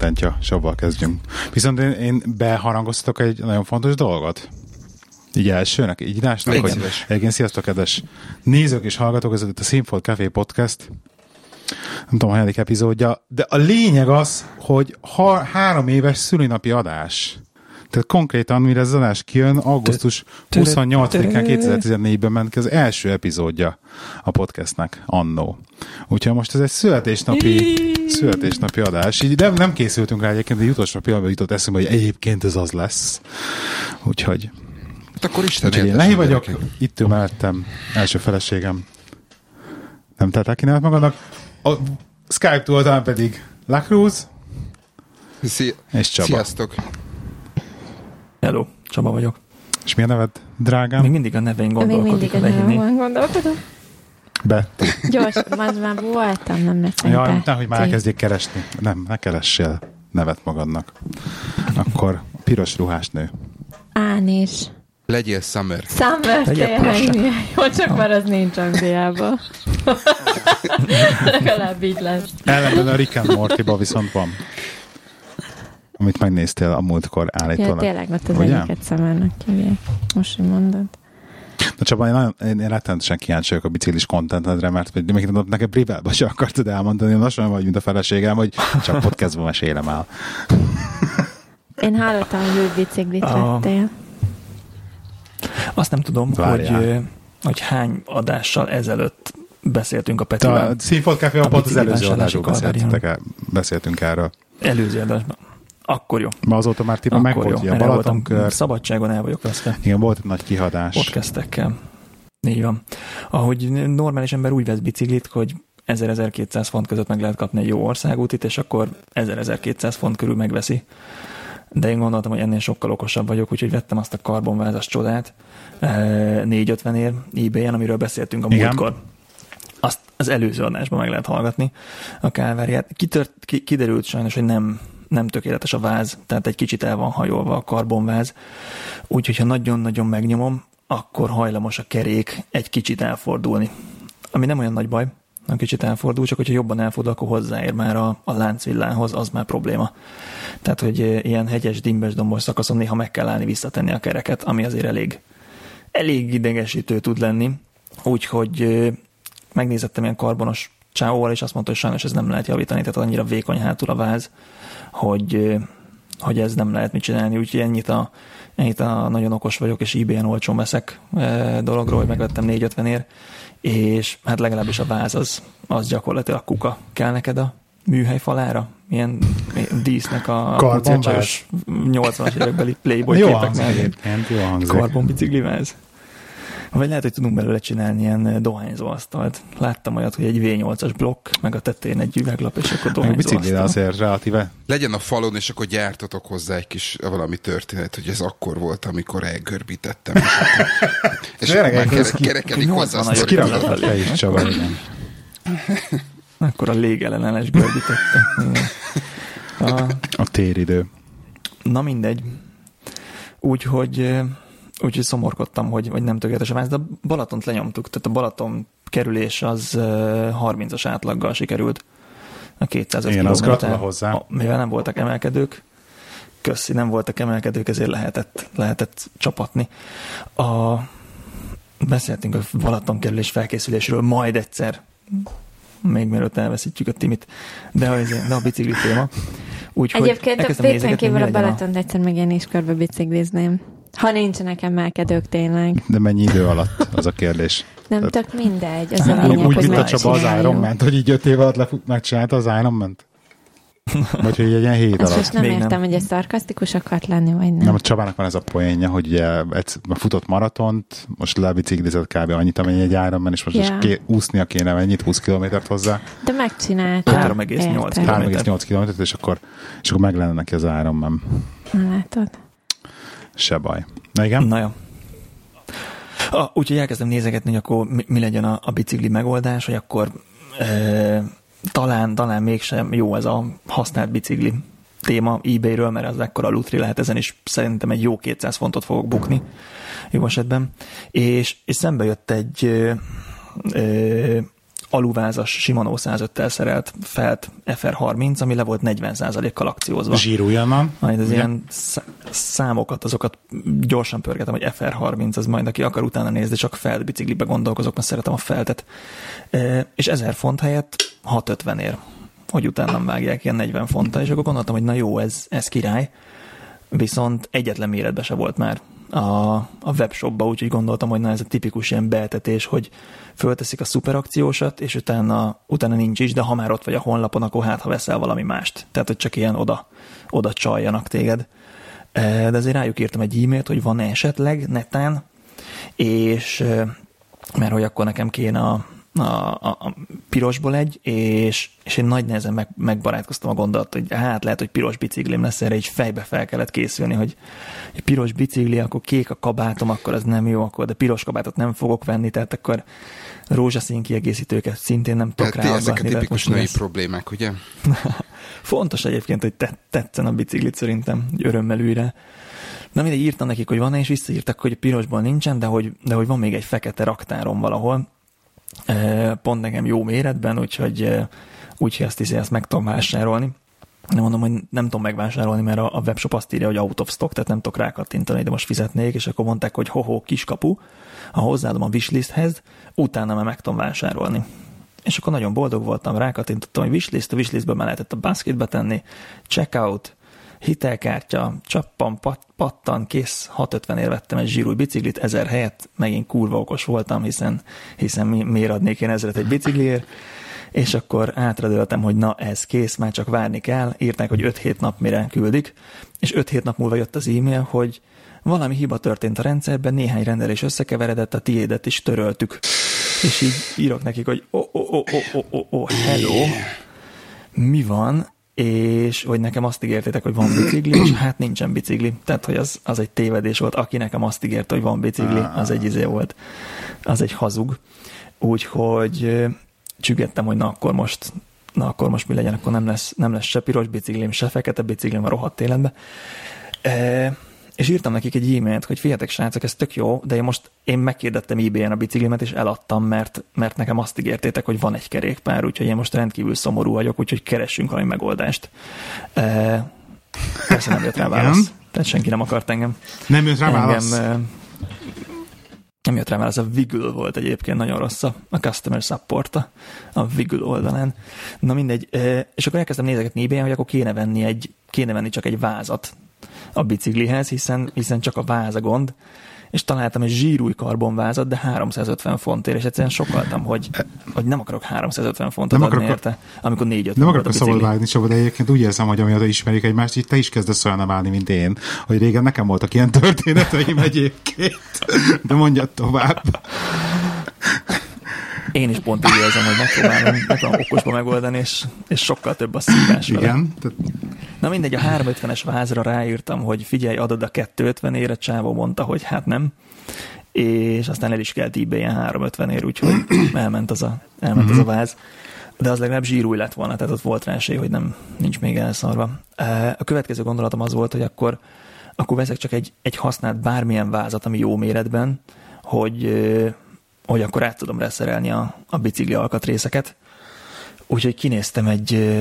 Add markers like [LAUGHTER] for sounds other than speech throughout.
kontentja, és abban kezdjünk. Viszont én, én beharangoztatok egy nagyon fontos dolgot. Így elsőnek, így írásnak, hogy egyébként sziasztok, kedves nézők és hallgatók, ez itt a Színfolt Café Podcast, nem tudom, hanyadik epizódja, de a lényeg az, hogy ha három éves szülinapi adás. Tehát konkrétan, mire az adás kijön, augusztus 28-án 2014-ben ment ki az első epizódja a podcastnek annó. Úgyhogy most ez egy születésnapi, születésnapi adás. Így nem, nem készültünk rá egyébként, de utolsó pillanatban jutott eszembe, hogy egyébként ez az lesz. Úgyhogy, Hát akkor Isten úgyhogy én Lehi vagyok, gyerekek. itt ül mellettem, első feleségem. Nem tettek ki nevet magadnak. A Skype túltalán pedig Lacruz Szia- és Csaba. Sziasztok. Hello, Csaba vagyok. És mi a neved, drágám? Még mindig a Még gondolkodik mindig a nevem gondolkodom. Betty. Gyors, az már voltam, nem lesz Ja, nehogy már elkezdjék keresni. Nem, ne keressél nevet magadnak. Akkor piros ruhás nő. Ánis. Legyél Summer. Summer tényleg jó, csak már az nincs Angliában. [LAUGHS] Legalább így lesz. Ellenben a Rick and Morty-ba viszont van. Amit megnéztél a múltkor Ja, állítólag. tényleg ott az Ugye? egyiket Summernek hívják. Most, hogy mondod. Na Csaba, én, nagyon, én, én rettenetesen kíváncsi vagyok a biciklis kontentedre, mert még [LAUGHS] még nem neked privátban se akartad elmondani, lassan vagy, mint a feleségem, hogy csak podcastban mesélem el. [LAUGHS] Én hallottam, hogy új biciklit A- vettél. Azt nem tudom, Várjál. hogy, hogy hány adással ezelőtt beszéltünk a Te a Petivel. Színfolt Café pont az előző el, beszéltünk erről. Előző adásban. Akkor jó. Ma azóta már tipa meg Akkor volt, a Balatonkör. szabadságon el vagyok veszve. Igen, volt egy nagy kihadás. Podcastekkel. Így van. Ahogy normális ember úgy vesz biciklit, hogy 1000-1200 font között meg lehet kapni egy jó országútit, és akkor 1000-1200 font körül megveszi. De én gondoltam, hogy ennél sokkal okosabb vagyok, úgyhogy vettem azt a karbonvázas csodát eh, 450 ér eBay-en, amiről beszéltünk a Igen. múltkor. Azt az előző adásban meg lehet hallgatni a kálváriát. Kitört, ki, kiderült sajnos, hogy nem, nem tökéletes a váz, tehát egy kicsit el van hajolva a karbonváz, úgyhogy ha nagyon-nagyon megnyomom, akkor hajlamos a kerék egy kicsit elfordulni. Ami nem olyan nagy baj, nem kicsit elfordul, csak hogyha jobban elfordul, akkor hozzáér már a, a láncvillához, az már probléma. Tehát, hogy eh, ilyen hegyes, dimbes, dombos szakaszon néha meg kell állni visszatenni a kereket, ami azért elég, elég idegesítő tud lenni. Úgyhogy eh, megnézettem ilyen karbonos csávóval, és azt mondta, hogy sajnos ez nem lehet javítani, tehát annyira vékony hátul a váz, hogy, hogy ez nem lehet mit csinálni, úgyhogy ennyit a, ennyit a nagyon okos vagyok, és eBay-en olcsón veszek dologról, hogy megvettem 450 ér, és hát legalábbis a váz az, az gyakorlatilag kuka. Kell neked a műhely falára? Milyen dísznek a Karbonváz? pucécsos 80-as évekbeli Playboy Jó képek hangzik mellé. jó hangzik. Karbonbicikliváz. Vagy lehet, hogy tudunk belőle csinálni ilyen dohányzó asztalt. Láttam olyat, hogy egy V8-as blokk, meg a tetején egy üveglap, és akkor Meg dohányzó biciklire asztal. azért relatíve. Legyen a falon, és akkor gyártatok hozzá egy kis valami történet, hogy ez akkor volt, amikor elgörbítettem. [LAUGHS] és Tényleg, már ez kere, ki- kerekedik hozzá a 80 sztori. nagyobb Kirakatod te is, Csaba, igen. [LAUGHS] Akkor a légellenes görbítette. Igen. A, A téridő. na mindegy. Úgyhogy eh, úgyhogy szomorkodtam, hogy, hogy nem tökéletes a váz, de a Balatont lenyomtuk, tehát a Balaton kerülés az eh, 30-as átlaggal sikerült. A 205 Igen, az hozzá. A- Mivel nem voltak emelkedők, köszi, nem voltak emelkedők, ezért lehetett, lehetett csapatni. A, beszéltünk a Balaton kerülés felkészülésről majd egyszer, még mielőtt elveszítjük a Timit, de a, de a bicikli téma. Úgyhogy Egyébként a mi a Balatont egyszer meg én is körbe biciklizném. Ha nincsenek emelkedők tényleg. De mennyi idő alatt, az a kérdés. Nem Tehát- tök mindegy. Az a Hát, Úgy, lényeg, úgy hogy mint a Csaba az. Iron man hogy így öt év alatt lefut, megcsinálta az Iron man [LAUGHS] Vagy hogy egy ilyen hét alatt. most nem Még értem, nem. hogy ez szarkasztikus akart lenni, vagy nem. Nem, a Csabának van ez a poénja, hogy ugye egy, futott maratont, most lebiciklizett kb. annyit, amennyi egy Iron man és most Ja. yeah. ké, úsznia kéne mennyit, 20 kilométert hozzá, De megcsinálta. 3,8 Érted. kilométer. 3,8 kilométert, és akkor, és akkor meg lenne neki az Iron man. Na, Látod? Se baj. Na igen? Na jó. Ah, úgyhogy elkezdem nézegetni, hogy akkor mi, mi legyen a, a bicikli megoldás, hogy akkor e, talán, talán mégsem jó ez a használt bicikli téma eBay-ről, mert az ekkora lutri lehet, ezen is szerintem egy jó 200 fontot fogok bukni jó esetben. És, és szembe jött egy ö, ö, aluvázas Shimano 105-tel szerelt felt FR30, ami le volt 40%-kal akciózva. Zsírújonnan. Majd az ilyen szá- számokat, azokat gyorsan pörgetem, hogy FR30, az majd aki akar utána nézni, csak felt biciklibe gondolkozok, mert szeretem a feltet. És 1000 font helyett 650 ér, hogy utána vágják ilyen 40 fonttal, és akkor gondoltam, hogy na jó, ez, ez király, viszont egyetlen méretbe se volt már a, a webshopba, úgyhogy gondoltam, hogy na ez a tipikus ilyen beeltetés, hogy fölteszik a szuperakciósat, és utána, utána nincs is, de ha már ott vagy a honlapon, akkor hát, ha veszel valami mást. Tehát, hogy csak ilyen oda, oda csaljanak téged. E, De azért rájuk írtam egy e-mailt, hogy van esetleg netán, és e, mert hogy akkor nekem kéne a, a, a, a pirosból egy, és, és én nagy nehezen meg, megbarátkoztam a gondolat, hogy hát lehet, hogy piros biciklim lesz, erre így fejbe fel kellett készülni, hogy egy piros bicikli, akkor kék a kabátom, akkor az nem jó, akkor de piros kabátot nem fogok venni, tehát akkor rózsaszín kiegészítőket szintén nem tudok Tehát ezek a tehát tipikus női lesz. problémák, ugye? [LAUGHS] Fontos egyébként, hogy te, tetszen a biciklit szerintem, hogy örömmel újra. Na mindegy, írtam nekik, hogy van és visszaírtak, hogy pirosból nincsen, de hogy, de hogy van még egy fekete raktárom valahol, pont nekem jó méretben, úgyhogy, úgyhogy azt hiszi, ezt meg tudom vásárolni. Nem mondom, hogy nem tudom megvásárolni, mert a webshop azt írja, hogy out of stock, tehát nem tudok rákattintani, de most fizetnék, és akkor mondták, hogy hoho, kiskapu, ha hozzáadom a wishlisthez, utána már meg tudom vásárolni. És akkor nagyon boldog voltam, rákattintottam, hogy wishlist, a wishlistből már lehetett a basketbe tenni, checkout, hitelkártya, csappan, pat, pattan, kész, 650 ér vettem egy zsírúj biciklit, ezer helyett, megint kurva okos voltam, hiszen, hiszen mi, miért adnék én ezeret egy bicikliért, és akkor átradöltem, hogy na ez kész, már csak várni kell, írták, hogy 5-7 nap mire küldik, és 5-7 nap múlva jött az e-mail, hogy valami hiba történt a rendszerben, néhány rendelés összekeveredett, a tiédet is töröltük. És így írok nekik, hogy oh, oh, oh, oh, oh, oh, hello, mi van, és hogy nekem azt ígértétek, hogy van bicikli, és hát nincsen bicikli. Tehát, hogy az, az egy tévedés volt. Aki nekem azt ígérte, hogy van bicikli, az egy izé volt. Az egy hazug. Úgyhogy csüggettem, hogy na akkor most na akkor most mi legyen, akkor nem lesz, nem lesz se piros biciklim, se fekete biciklim a rohadt életben. E, és írtam nekik egy e-mailt, hogy figyeljetek srácok, ez tök jó, de én most én megkérdettem eBay-en a biciklimet, és eladtam, mert, mert nekem azt ígértétek, hogy van egy kerékpár, úgyhogy én most rendkívül szomorú vagyok, úgyhogy keressünk valami megoldást. E, persze nem jött rá válasz. Tehát senki nem akart engem. Nem jött rá válasz? Engem, e, nem jött rá válasz, a Wiggle volt egyébként nagyon rossz a a customer support a, a Wiggle oldalán. Na mindegy, e, és akkor elkezdtem nézegetni ebay hogy akkor kéne venni, egy, kéne venni csak egy vázat a biciklihez, hiszen, hiszen csak a váz a gond, és találtam egy zsírúj karbonvázat, de 350 fontért, és egyszerűen sokaltam, hogy, hogy nem akarok 350 fontot Nem adni akarok- érte, amikor 4 5 Nem akarok a szabad vágni, Csaba, de egyébként úgy érzem, hogy amióta ismerik egymást, így te is kezdesz olyan válni, mint én, hogy régen nekem voltak ilyen történeteim egyébként. De mondjad tovább. Én is pont így érzem, hogy megpróbálom, megpróbálom okosba megoldani, és, és sokkal több a szívás vele. Igen. Tehát Na mindegy, a 350-es vázra ráírtam, hogy figyelj, adod a 250 ére, Csávó mondta, hogy hát nem, és aztán el is kelt ebay-en 350 ér, úgyhogy elment az a, elment az a váz. De az legalább zsírúj lett volna, tehát ott volt rá esély, hogy nem, nincs még elszarva. A következő gondolatom az volt, hogy akkor, akkor veszek csak egy, egy használt bármilyen vázat, ami jó méretben, hogy, hogy akkor át tudom reszerelni a, a bicikli alkatrészeket. Úgyhogy kinéztem egy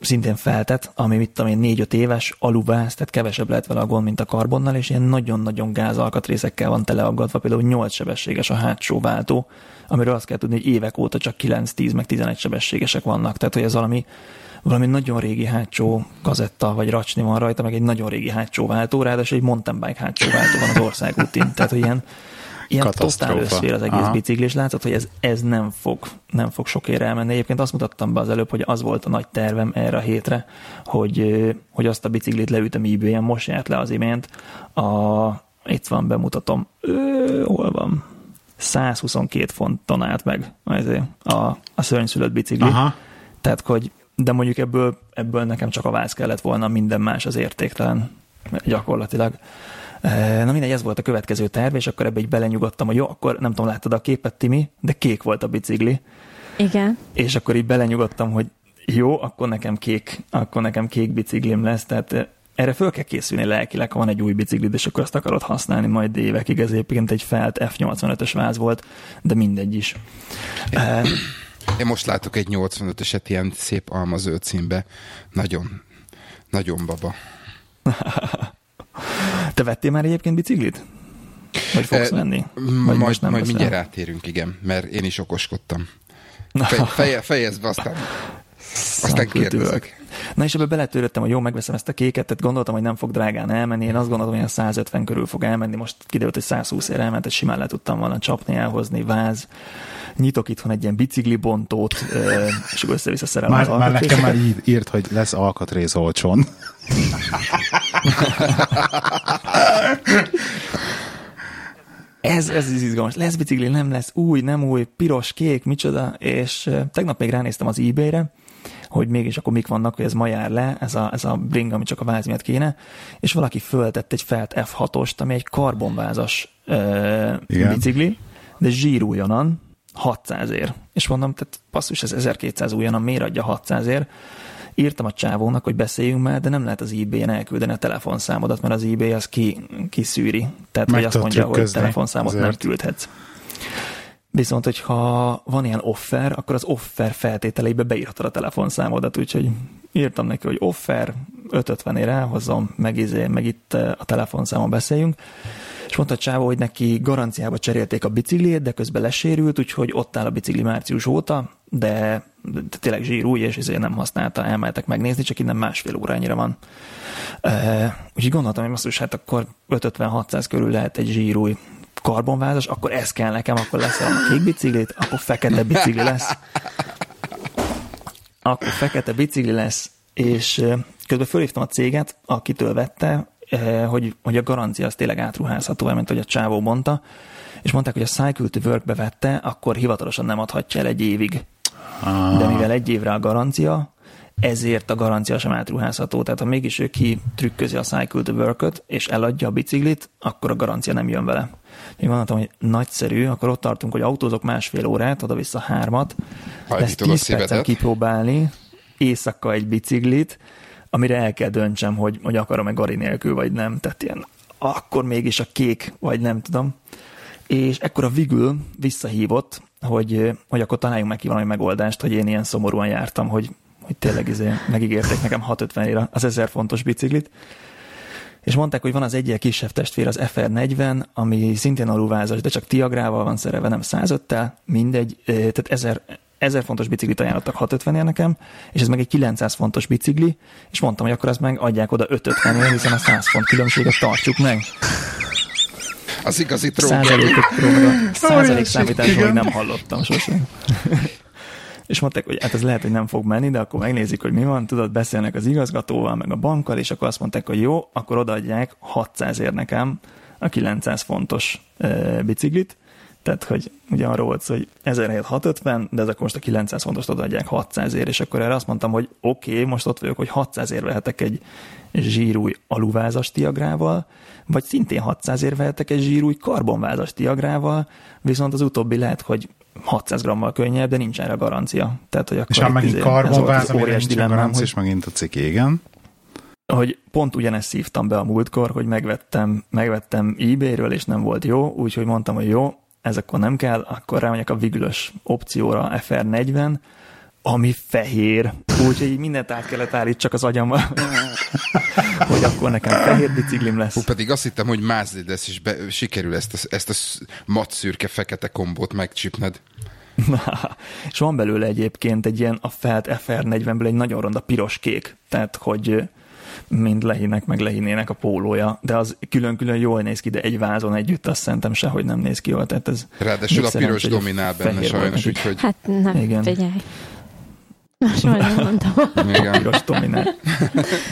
szintén feltet, ami mit tudom én, 4-5 éves, aluváz, tehát kevesebb lehet vele a gond, mint a karbonnal, és ilyen nagyon-nagyon gáz alkatrészekkel van teleaggatva, például 8 sebességes a hátsó váltó, amiről azt kell tudni, hogy évek óta csak 9, 10, meg 11 sebességesek vannak, tehát hogy ez valami, valami nagyon régi hátsó kazetta vagy racsni van rajta, meg egy nagyon régi hátsó váltó, ráadásul egy mountain bike hátsó váltó van az országútin, tehát hogy ilyen, ilyen totál összfér az egész Aha. bicikli, és látszott, hogy ez, ez nem, fog, nem fog sok érre elmenni. Egyébként azt mutattam be az előbb, hogy az volt a nagy tervem erre a hétre, hogy, hogy azt a biciklit leütöm ebay most járt le az imént. A, itt van, bemutatom. Ö, hol van? 122 fonton állt meg a, a szörnyszülött bicikli. Aha. Tehát, hogy de mondjuk ebből, ebből nekem csak a váz kellett volna, minden más az értéktelen gyakorlatilag. Na mindegy, ez volt a következő terv, és akkor ebbe így belenyugodtam, hogy jó, akkor nem tudom, láttad a képet, Timi, de kék volt a bicikli, Igen. és akkor így belenyugodtam, hogy jó, akkor nekem kék, akkor nekem kék biciklim lesz, tehát eh, erre föl kell készülni lelkileg, ha van egy új biciklid, és akkor azt akarod használni majd évekig, ez egyébként egy felt F85-ös váz volt, de mindegy is. E, Én most látok egy 85-eset ilyen szép almazöld címbe. Nagyon, nagyon baba. [LAUGHS] Te vettél már egyébként biciklit? Vagy fogsz Eh, venni? Vagy Majd, most nem majd mindjárt rátérünk, igen, mert én is okoskodtam. Fej, feje, fejezd be, aztán, aztán kérdezek. Na és ebbe beletöröttem, hogy jó, megveszem ezt a kéket, tehát gondoltam, hogy nem fog drágán elmenni. Én azt gondoltam, hogy ilyen 150 körül fog elmenni, most kiderült, hogy 120 ér elment, és simán le tudtam volna csapni, elhozni, váz. Nyitok itthon egy ilyen biciklibontót, és akkor össze-vissza szerelem Már, az már nekem már írt, hogy lesz alkatrész olcsón. Ez, ez az izgalmas. Lesz bicikli, nem lesz új, nem új, piros, kék, micsoda, és tegnap még ránéztem az eBay-re, hogy mégis akkor mik vannak, hogy ez ma jár le, ez a, ez a bring, ami csak a váz miatt kéne, és valaki föltett egy felt F6-ost, ami egy karbonvázas ö, Igen. bicikli, de zsírújonan 600 ér. És mondom, tehát passzus, ez 1200 újonnan, miért adja 600 ér? Írtam a csávónak, hogy beszéljünk már, de nem lehet az eBay-en elküldeni a telefonszámodat, mert az eBay az ki, kiszűri. Tehát, Meg hogy azt mondja, hogy telefonszámot nem azért. küldhetsz. Viszont, hogyha van ilyen offer, akkor az offer feltételeibe beírhatod a telefonszámodat, úgyhogy írtam neki, hogy offer, 550 ér elhozom, meg, izé, meg itt eh, a telefonszámon beszéljünk. És mondta a csávó, hogy neki garanciába cserélték a bicikliét, de közben lesérült, úgyhogy ott áll a bicikli március óta, de, tényleg zsírúj, és ezért nem használta, elmehetek megnézni, csak innen másfél órányira van. Úgyhogy gondoltam, hogy most hát akkor 550-600 körül lehet egy zsírúj karbonvázas, akkor ez kell nekem, akkor lesz a kék biciklit, akkor fekete bicikli lesz. Akkor fekete bicikli lesz, és közben fölhívtam a céget, akitől vette, hogy, hogy a garancia az tényleg átruházható, mint hogy a csávó mondta, és mondták, hogy a Cycle to Work vette, akkor hivatalosan nem adhatja el egy évig. De mivel egy évre a garancia, ezért a garancia sem átruházható. Tehát ha mégis ő ki trükközi a Cycle to work és eladja a biciklit, akkor a garancia nem jön vele. Én gondoltam, hogy nagyszerű, akkor ott tartunk, hogy autózok másfél órát, oda-vissza hármat, lesz Hajlítod a 10 percen kipróbálni, éjszaka egy biciklit, amire el kell döntsem, hogy, hogy akarom-e gari nélkül, vagy nem. Tehát ilyen, akkor mégis a kék, vagy nem tudom. És ekkor a Vigül visszahívott, hogy, hogy akkor találjunk meg ki valami megoldást, hogy én ilyen szomorúan jártam, hogy, hogy tényleg izé, megígérték nekem 650 éra az 1000 fontos biciklit. És mondták, hogy van az egyel kisebb testvér, az FR40, ami szintén alulvázas, de csak tiagrával van szerelve, nem 105-tel, mindegy, eh, tehát 1000, 1000 fontos biciklit ajánlottak 650 ér nekem, és ez meg egy 900 fontos bicikli, és mondtam, hogy akkor azt meg adják oda 550 ér, hiszen a 100 font különbséget tartsuk meg. Az igazi tróger. Százalékokról, meg a százalék még igen. nem hallottam sosem. [LAUGHS] és mondták, hogy hát ez lehet, hogy nem fog menni, de akkor megnézik, hogy mi van, tudod, beszélnek az igazgatóval, meg a bankkal, és akkor azt mondták, hogy jó, akkor odaadják 600 ér nekem a 900 fontos e, biciklit, tehát, hogy ugye arról volt hogy 1000 helyett 650, de ez akkor most a 900 fontost odaadják 600 ér, és akkor erre azt mondtam, hogy oké, okay, most ott vagyok, hogy 600 ér vehetek egy zsírúj aluvázas tiagrával, vagy szintén 600 ér vehetek egy zsírúj karbonvázas tiagrával, viszont az utóbbi lehet, hogy 600 grammal könnyebb, de nincs erre garancia. Tehát, hogy akkor És itt megint izé- karbonváz, amire nincs garancia, hogy és megint a cikk, igen. hogy pont ugyanezt szívtam be a múltkor, hogy megvettem, megvettem eBay-ről, és nem volt jó, úgyhogy mondtam, hogy jó, ez akkor nem kell, akkor rámegyek a vigülös opcióra FR40, ami fehér, úgyhogy így mindent át kellett állítsak az agyamba, [LAUGHS] hogy akkor nekem fehér biciklim lesz. Hú, pedig azt hittem, hogy Mazda lesz, és be, sikerül ezt a, ezt a sz- mat szürke fekete kombót megcsipned. és van belőle egyébként egy ilyen a felt FR40-ből egy nagyon ronda piros-kék, tehát hogy mind lehinek, meg lehinnének a pólója, de az külön-külön jól néz ki, de egy vázon együtt azt szerintem sehogy nem néz ki jól, tehát ez Ráadásul a piros dominál benne sajnos, úgyhogy Hát nem, Igen. Igen. figyelj. Most már nem mondtam. igen. piros dominál.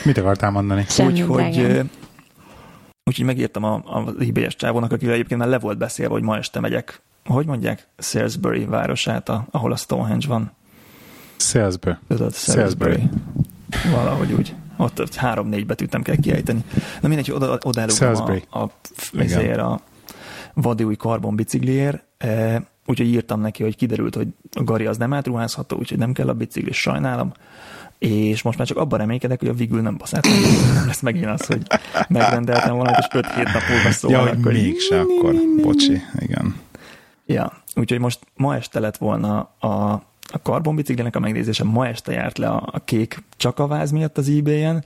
Mit akartál mondani? Úgyhogy úgyhogy megírtam a, a IBS csávónak, akivel egyébként már le volt beszélve, hogy ma este megyek, hogy mondják, Salisbury városát, a, ahol a Stonehenge van. Salisbury. Tudod, Salisbury. Salisbury. Valahogy úgy. Ott, ott három-négy betűt nem kell kiejteni. Na mindegy, oda, oda a, a, a vadi új karbon bicikliért, e, úgyhogy írtam neki, hogy kiderült, hogy a Gari az nem átruházható, úgyhogy nem kell a bicikli, sajnálom. És most már csak abban reménykedek, hogy a Vigül nem baszát. Nem lesz megint az, hogy megrendeltem valamit, és 5 hét nap múlva Ja, szólnak, hogy mégse akkor. Bocsi, igen. Ja, úgyhogy most ma este lett volna a, a karbonbiciklinek a megnézése ma este járt le a, a kék csak a váz miatt az eBay-en,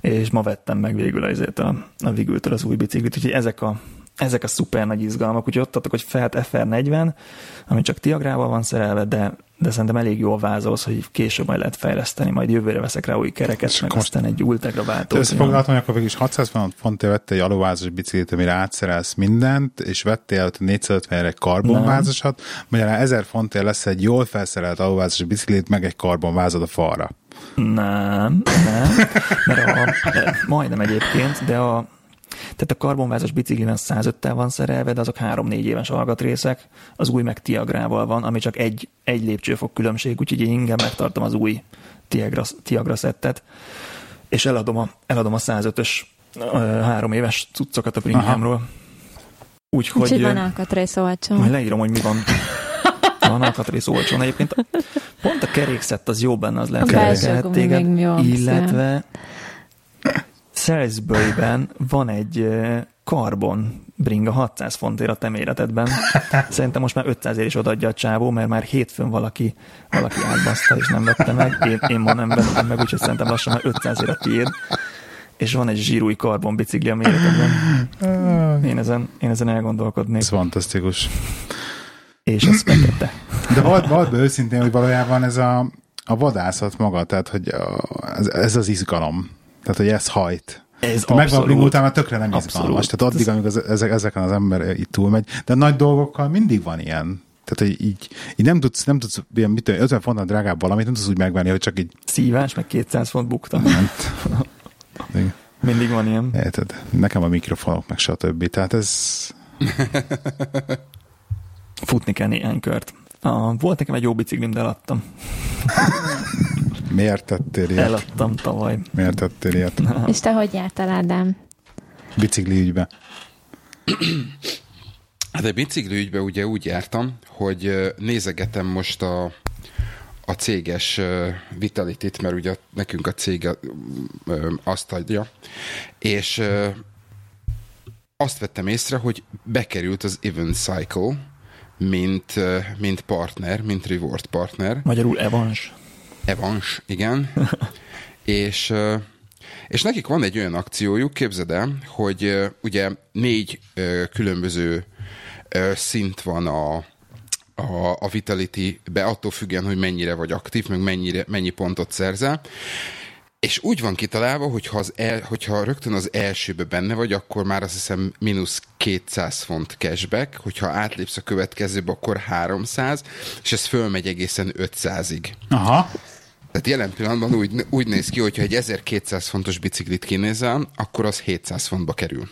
és ma vettem meg végül azért a, a Vigültől az új biciklit, úgyhogy ezek a, ezek a szuper nagy izgalmak, úgyhogy ott adtak, hogy Felt FR40, ami csak Tiagrával van szerelve, de, de szerintem elég jól vázolsz, hogy később majd lehet fejleszteni, majd jövőre veszek rá új kereket, meg most- aztán egy Ultegra váltó. Összefoglaltam, hogy akkor végül is 650 fontért vettél egy aluvázas biciklit, amire átszerelsz mindent, és vettél ott 450 egy karbonvázasat, magyarán 1000 fontért lesz egy jól felszerelt aluvázas biciklit, meg egy karbonvázad a falra. Nem, nem, mert a, de, majdnem egyébként, de a, tehát a karbonvázas bicikliben 105-tel van szerelve, de azok 3-4 éves alkatrészek, az új meg Tiagrával van, ami csak egy, egy lépcsőfok különbség, úgyhogy én inkább megtartom az új Tiagra, Tiagra szettet, és eladom a, eladom a 105-ös ö, három éves cuccokat a Bringhamról. Úgyhogy Úgyhogy van alkatrész olcsó. majd leírom, hogy mi van. [LAUGHS] Van alkatrész olcsón. Egyébként pont a kerékszett az jó benne, az lehet, hogy téged, illetve Salisbury-ben van egy karbon bringa 600 fontért a te méretedben. Szerintem most már 500 ér is odaadja a csávó, mert már hétfőn valaki, valaki átbaszta és nem vette meg. Én, én ma nem vettem meg, úgyhogy szerintem lassan már 500 ér a tiéd. És van egy zsírúj karbon bicikli a méretedben. Én ezen, én ezen elgondolkodnék. Ez fantasztikus. És ez fekete. De vald, vald be őszintén, hogy valójában ez a, a vadászat maga, tehát hogy a, ez, ez az izgalom. Tehát, hogy ez hajt. Ez megvan abszolút. utána tökre nem izgalmas. Abszolút. Tehát addig, amíg az, ezek, ezeken az ember itt túlmegy. De nagy dolgokkal mindig van ilyen. Tehát, hogy így, így nem tudsz, nem tudsz ilyen, mit tudom, 50 fontnál drágább valamit, nem tudsz úgy megvenni, hogy csak így Szívás, meg 200 font bukta. [LAUGHS] Mindig van ilyen. Érted? Nekem a mikrofonok, meg stb. Tehát ez... Futni kell néhány kört. A, volt nekem egy jó biciklim, de eladtam. [LAUGHS] Miért tettél ilyet? Eladtam tavaly. Miért tettél ilyet? És te hogy jártál, Ádám? Bicikli ügybe. Hát egy bicikli ügybe ugye úgy jártam, hogy nézegetem most a, a céges Vitality-t, mert ugye nekünk a cég azt adja, és azt vettem észre, hogy bekerült az Event Cycle, mint, mint partner, mint reward partner. Magyarul Evans. Evans, igen. [LAUGHS] és, és nekik van egy olyan akciójuk, képzeld el, hogy ugye négy különböző szint van a, a, a Vitality-be, attól függően, hogy mennyire vagy aktív, meg mennyire, mennyi pontot szerzel. És úgy van kitalálva, hogyha, az el, hogyha rögtön az elsőbe benne vagy, akkor már azt hiszem mínusz 200 font cashback, hogyha átlépsz a következőbe, akkor 300, és ez fölmegy egészen 500-ig. Aha. Tehát jelen pillanatban úgy, úgy néz ki, hogyha egy 1200 fontos biciklit kinézel, akkor az 700 fontba kerül.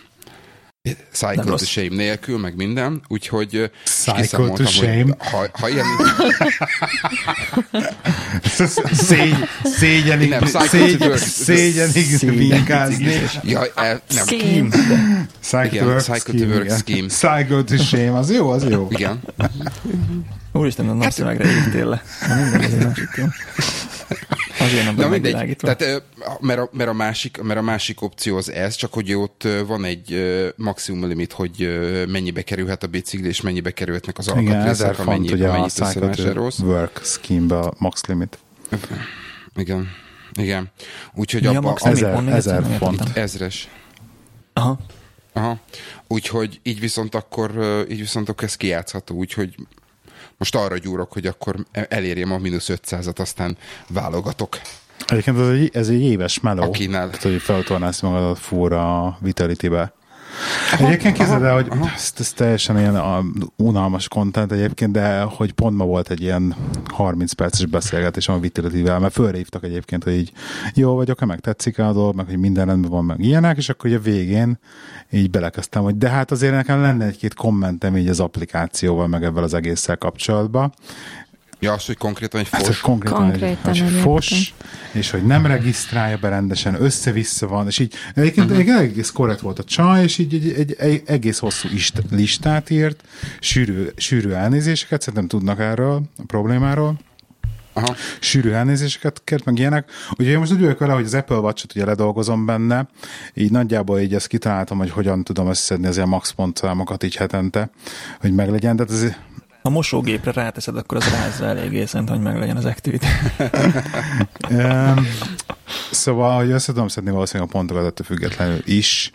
Cycle to shame nélkül, meg minden, úgyhogy Cycle to shame. Ha, ha ilyen, [LAUGHS] Szégy, szégyenig, Nem, szégy, szégyenig Szégyen. vinkázni. [LAUGHS] ja, el, nem, Szín. Cycle Igen, to work cycle to work igen. scheme. Cycle to shame, az jó, az jó. igen. Úristen, a napszövegre írtél le. [LAUGHS] [LAUGHS] Azért nem Na vagy mindegy, tehát, mert, a, mert, a másik, mert a másik opció az ez, csak hogy ott van egy maximum limit, hogy mennyibe kerülhet a bicikli, és mennyibe kerülhetnek az alkatrészek, font amennyi, ugye a amennyit összevásárolsz. work scheme-be a max limit. Igen. Igen. Úgyhogy Mi a abba, limit? Ezer, ezer font. ezres. Aha. Aha. Úgyhogy így viszont akkor, így viszont akkor ez kijátszható, úgyhogy most arra gyúrok, hogy akkor elérjem a mínusz 500-at, aztán válogatok. Egyébként ez egy, ez egy éves meló. Akinál. Tehát, hogy feltornálsz magadat fúra a Vitality-be. Egyébként képzeld el, hogy ez, ez teljesen ilyen a, unalmas content egyébként, de hogy pont ma volt egy ilyen 30 perces beszélgetés a Vitality-vel, mert fölrívtak egyébként, hogy így jó vagyok, meg tetszik a dolog, meg hogy minden rendben van, meg ilyenek, és akkor ugye a végén így belekezdtem, hogy de hát azért nekem lenne egy-két kommentem így az applikációval, meg ebben az egésszel kapcsolatban, Ja, az, hogy konkrétan egy Hát, hogy fos. konkrétan, Konkrétan egy, értem. fos, és hogy nem regisztrálja be rendesen, össze-vissza van, és így egyébként, uh-huh. egyébként egész korrekt volt a csaj, és így egy, egy, egy egész hosszú ist, listát írt, sűrű, sűrű elnézéseket, szerintem tudnak erről a problémáról, Aha. sűrű elnézéseket kért, meg ilyenek. Ugye én most úgy vagyok vele, hogy az Apple Watch-ot ugye ledolgozom benne, így nagyjából így ezt kitaláltam, hogy hogyan tudom összeszedni az ilyen max pontszámokat így hetente, hogy meglegyen, tehát ez Ha mosógépre ráteszed, akkor az rázza eléggé, szerintem, hogy meg legyen az activity. [LAUGHS] Um, szóval, hogy össze tudom szedni valószínűleg a pontokat ettől függetlenül is,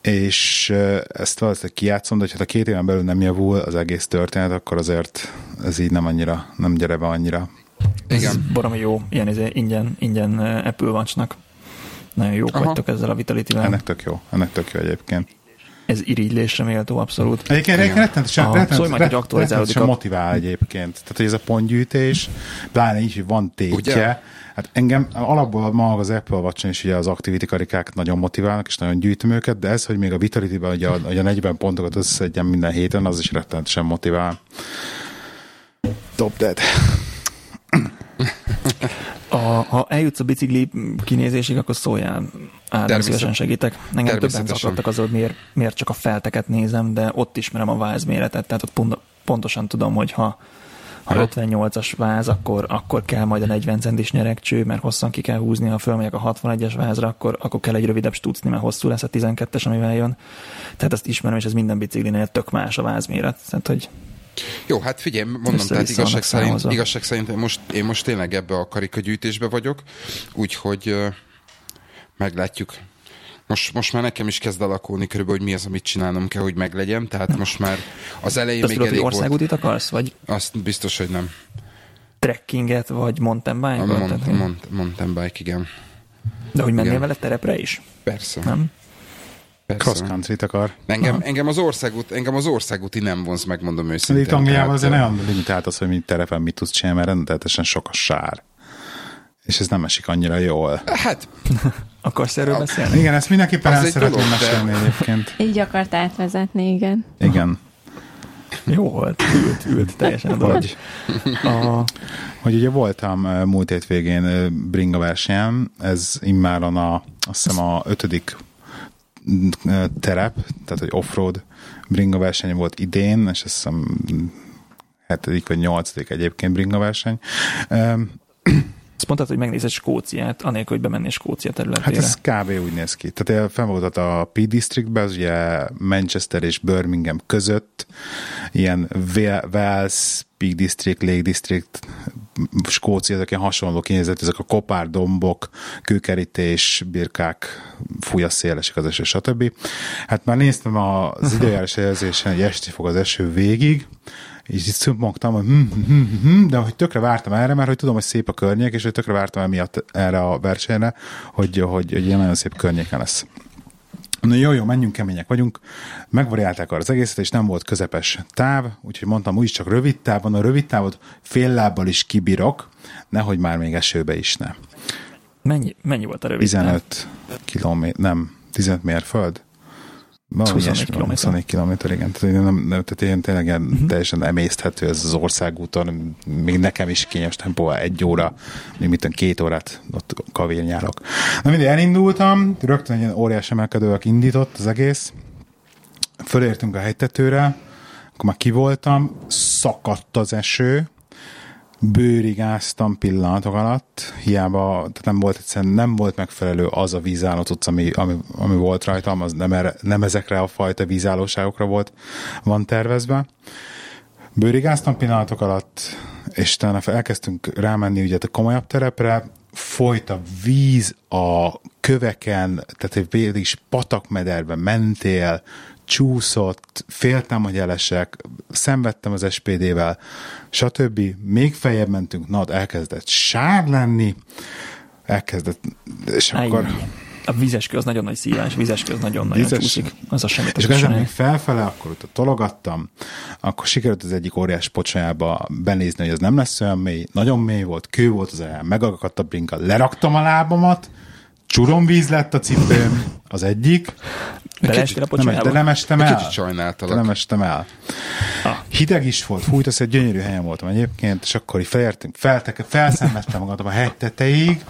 és ezt valószínűleg kijátszom, de ha a két éven belül nem javul az egész történet, akkor azért ez így nem annyira, nem gyere be annyira. Ez Igen. baromi jó, ilyen izé, ingyen, ingyen Apple Watch-nak. Nagyon jók Aha. vagytok ezzel a Vitality-vel. Ennek tök jó, ennek tök jó egyébként. Ez irigylésre méltó, abszolút. Egyébként rettenetesen, rettenet, motivál egyébként. Tehát, hogy ez a pontgyűjtés, pláne így, hogy van tétje. Ugye? Hát engem alapból maga az Apple watch is ugye az activity karikák nagyon motiválnak, és nagyon gyűjtöm őket, de ez, hogy még a Vitality-ben ugye a, ugye a 40 pontokat összeszedjem minden héten, az is rettenetesen motivál. Top dead. [CLEARS THROAT] A, ha eljutsz a bicikli kinézésig, akkor szóljál. Természet- szívesen segítek. Engem többen zaklattak az, hogy miért, miért csak a felteket nézem, de ott ismerem a váz méretet, tehát ott pont, pontosan tudom, hogy ha, ha Aha. 58-as váz, akkor, akkor kell majd a 40 centis nyeregcső, mert hosszan ki kell húzni, ha fölmegyek a 61-es vázra, akkor, akkor kell egy rövidebb stucni, mert hosszú lesz a 12-es, amivel jön. Tehát ezt ismerem, és ez minden biciklinél tök más a vázméret. Tehát, hogy Jó, hát figyelj, mondom, tehát igazság szerint, igazság szerint én most, én most tényleg ebbe a karikagyűjtésbe vagyok, úgyhogy meglátjuk. Most, most már nekem is kezd alakulni körülbelül, hogy mi az, amit csinálnom kell, hogy meglegyen, tehát most már az elején azt még tudod, hogy elég volt. országútit akarsz, vagy Azt biztos, hogy nem. trekkinget, vagy mountain A bike-ot? mont, hogy- mont, mountain bike, igen. De hogy mennél Igen. vele terepre is? Persze. Nem? Cross country akar. Engem, engem, az országút, engem az országúti nem vonz, megmondom De őszintén. itt Angliában azért nagyon limitált az, hogy mi terepen mit tudsz csinálni, mert rendelhetesen sok a sár. És ez nem esik annyira jól. Hát, [LAUGHS] Akarsz erről beszélni? Igen, ezt mindenképpen el szeretném dolog, de- mesélni egyébként. Így akart átvezetni, igen. Igen. Jó volt, ült, ült teljesen a dolog. Hogy, A, hogy ugye voltam múlt hétvégén bringa versenyen, ez immáron a, azt hiszem a ötödik terep, tehát hogy offroad bringa verseny volt idén, és azt hiszem hetedik vagy nyolcadik egyébként bringa verseny. Azt mondtad, hogy megnézed Skóciát, anélkül, hogy bemennél Skócia Hát területére. ez kb. úgy néz ki. Tehát fenn volt a P Districtben, az ugye Manchester és Birmingham között, ilyen Wa- Wales, Peak District, Lake District, Skócia, ezek ilyen hasonló kinézet, ezek a kopár, dombok, kőkerítés, birkák, fúj a szél, esik az eső, stb. Hát már néztem az [LAUGHS] időjárás jelzésen, hogy esti fog az eső végig, és így szümmogtam, hogy hm, hm, hm, hm, de hogy tökre vártam erre, mert hogy tudom, hogy szép a környék, és hogy tökre vártam emiatt erre a versenyre, hogy, hogy, hogy ilyen nagyon szép környéken lesz. Na jó, jó, menjünk, kemények vagyunk. Megvariálták az egészet, és nem volt közepes táv, úgyhogy mondtam, úgyis csak rövid távon, a rövid távot fél lábbal is kibírok, nehogy már még esőbe is ne. Mennyi, mennyi volt a rövid? táv? 15 kilométer, nem, 15 mérföld? Valami 21 ilyesmi, kilométer. 21 kilométer, igen. Tehát, nem, nem, tehát ilyen tényleg uh-huh. teljesen emészthető ez az országúton. Még nekem is kényes tempó, egy óra, még mit tudom, két órát ott kavérnyálok. Na mindig elindultam, rögtön egy ilyen óriás emelkedőek indított az egész. Fölértünk a hegytetőre, akkor már kivoltam, szakadt az eső, bőrigáztam pillanatok alatt, hiába tehát nem volt egyszerűen nem volt megfelelő az a vízálló tudsz, ami, ami, ami, volt rajtam, az nem, erre, nem ezekre a fajta vízállóságokra volt, van tervezve. Bőrigáztam pillanatok alatt, és utána elkezdtünk rámenni ugye a komolyabb terepre, folyt a víz a köveken, tehát végig is patakmederbe mentél, csúszott, féltem, hogy elesek, szenvedtem az SPD-vel, stb. Még feljebb mentünk, na, elkezdett sár lenni, elkezdett, és Áj, akkor... A vizeskő az nagyon nagy szívás, vizeskő az nagyon-nagyon Vizes- csúszik. Az a semmit. És ezen még felfele, akkor ott tologattam, akkor sikerült az egyik óriás pocsolyába benézni, hogy az nem lesz olyan mély, nagyon mély volt, kő volt az el, megakadt a brinka, leraktam a lábamat, csuromvíz lett a cipőm, az egyik, Beleestél a nem, de nem estem Egy el. kicsit sajnáltalak. De nem estem el. Ah. Hideg is volt, fújt, az egy gyönyörű helyen voltam egyébként, és akkor így felértünk, felteke, felszenvedtem magamat a hegy tetejéig,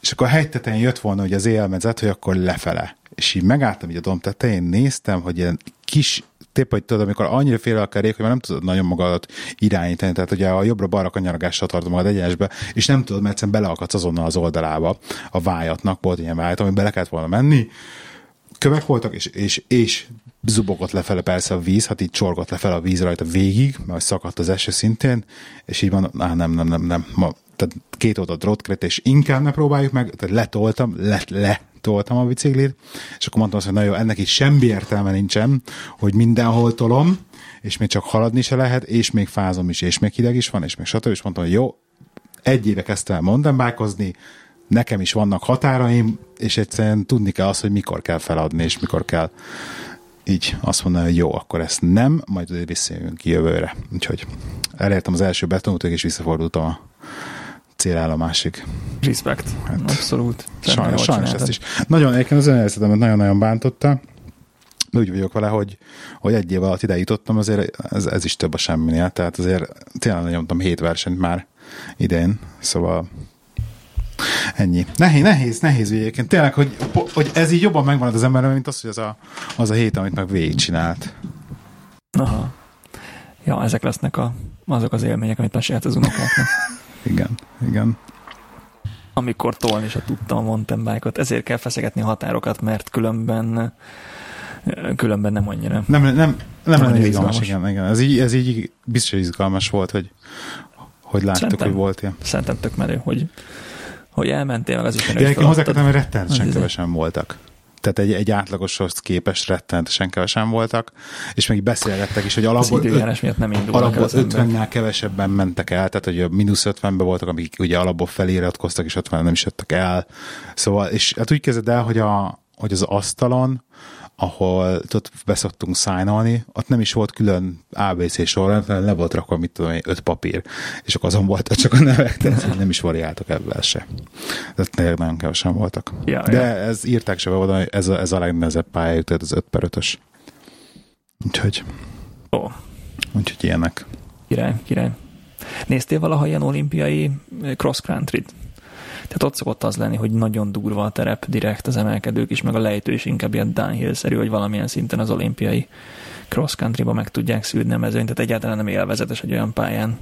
és akkor a hegy tetején jött volna ugye az élmezet, hogy akkor lefele. És így megálltam így a domb tetején, néztem, hogy ilyen kis tép, hogy tudod, amikor annyira fél a kerék, hogy már nem tudod nagyon magadat irányítani, tehát ugye a jobbra-balra kanyarogással tartod magad egyenesbe, és nem tudod, mert egyszerűen beleakadsz azonnal az oldalába a vájatnak, volt ilyen vájat, ami bele kellett volna menni, kövek voltak, és, és, és zubogott lefele persze a víz, hát így csorgott lefele a víz rajta végig, mert szakadt az eső szintén, és így van, á, nem, nem, nem, nem, ma, tehát két oldal drótkret, és inkább ne próbáljuk meg, tehát letoltam, le, letoltam a biciklit, és akkor mondtam azt, hogy na jó, ennek így semmi értelme nincsen, hogy mindenhol tolom, és még csak haladni se lehet, és még fázom is, és még hideg is van, és még stb. És mondtam, hogy jó, egy éve kezdtem el mountainbikeozni, nekem is vannak határaim, és egyszerűen tudni kell azt, hogy mikor kell feladni, és mikor kell így azt mondani, hogy jó, akkor ezt nem, majd azért visszajövünk ki jövőre. Úgyhogy elértem az első betonútot, és visszafordultam a célállomásig. Respect. Hát, Abszolút. Sajnos, sajnos ezt is. Nagyon, egyébként az önérzetemet nagyon-nagyon bántotta, de úgy vagyok vele, hogy, hogy egy év alatt ide jutottam, azért ez, ez is több a semminél, tehát azért tényleg nyomtam hét versenyt már idén, szóval ennyi. Nehéz, nehéz, nehéz egyébként. Tényleg, hogy, hogy ez így jobban megmarad az emberben, mint az, hogy az a, az a hét, amit meg végigcsinált. Aha. Ja, ezek lesznek a, azok az élmények, amit mesélt az unokáknak. [LAUGHS] igen, igen. Amikor tolni se tudtam a mountain bike-ot. Ezért kell feszegetni a határokat, mert különben különben nem annyira. Nem, nem, nem, nem lenne izgalmas, izgalmas, igen, igen. Ez így, ez így biztos izgalmas volt, hogy, hogy láttuk, szerintem, hogy volt ilyen. Szerintem tök merő, hogy, hogy elmentél, meg az is. De hozzá hogy rettenetesen kevesen voltak tehát egy, egy átlagoshoz képest rettenetesen kevesen voltak, és még beszélgettek is, hogy alapból, időjárás miatt nem alapból 50-nál kevesebben mentek el, tehát hogy a mínusz 50-ben voltak, akik ugye alapból feliratkoztak, és 50 nem is jöttek el. Szóval, és hát úgy kezded el, hogy, a, hogy az asztalon ahol ott beszoktunk szájnolni, ott nem is volt külön ABC sor, hanem le volt rakva, mit tudom öt papír, és akkor azon volt csak a nevek, tehát nem is variáltak ebből se. Tehát tényleg nagyon kevesen voltak. Ja, De ja. ez írták se oda, hogy ez a, ez a legnehezebb pályájuk, tehát az 5 per 5 Úgyhogy, oh. úgyhogy ilyenek. Király, király. Néztél valaha ilyen olimpiai cross country-t? Tehát ott szokott az lenni, hogy nagyon durva a terep direkt az emelkedők is, meg a lejtő is inkább ilyen downhill-szerű, hogy valamilyen szinten az olimpiai cross country-ba meg tudják szűrni a mezőnyt, tehát egyáltalán nem élvezetes egy olyan pályán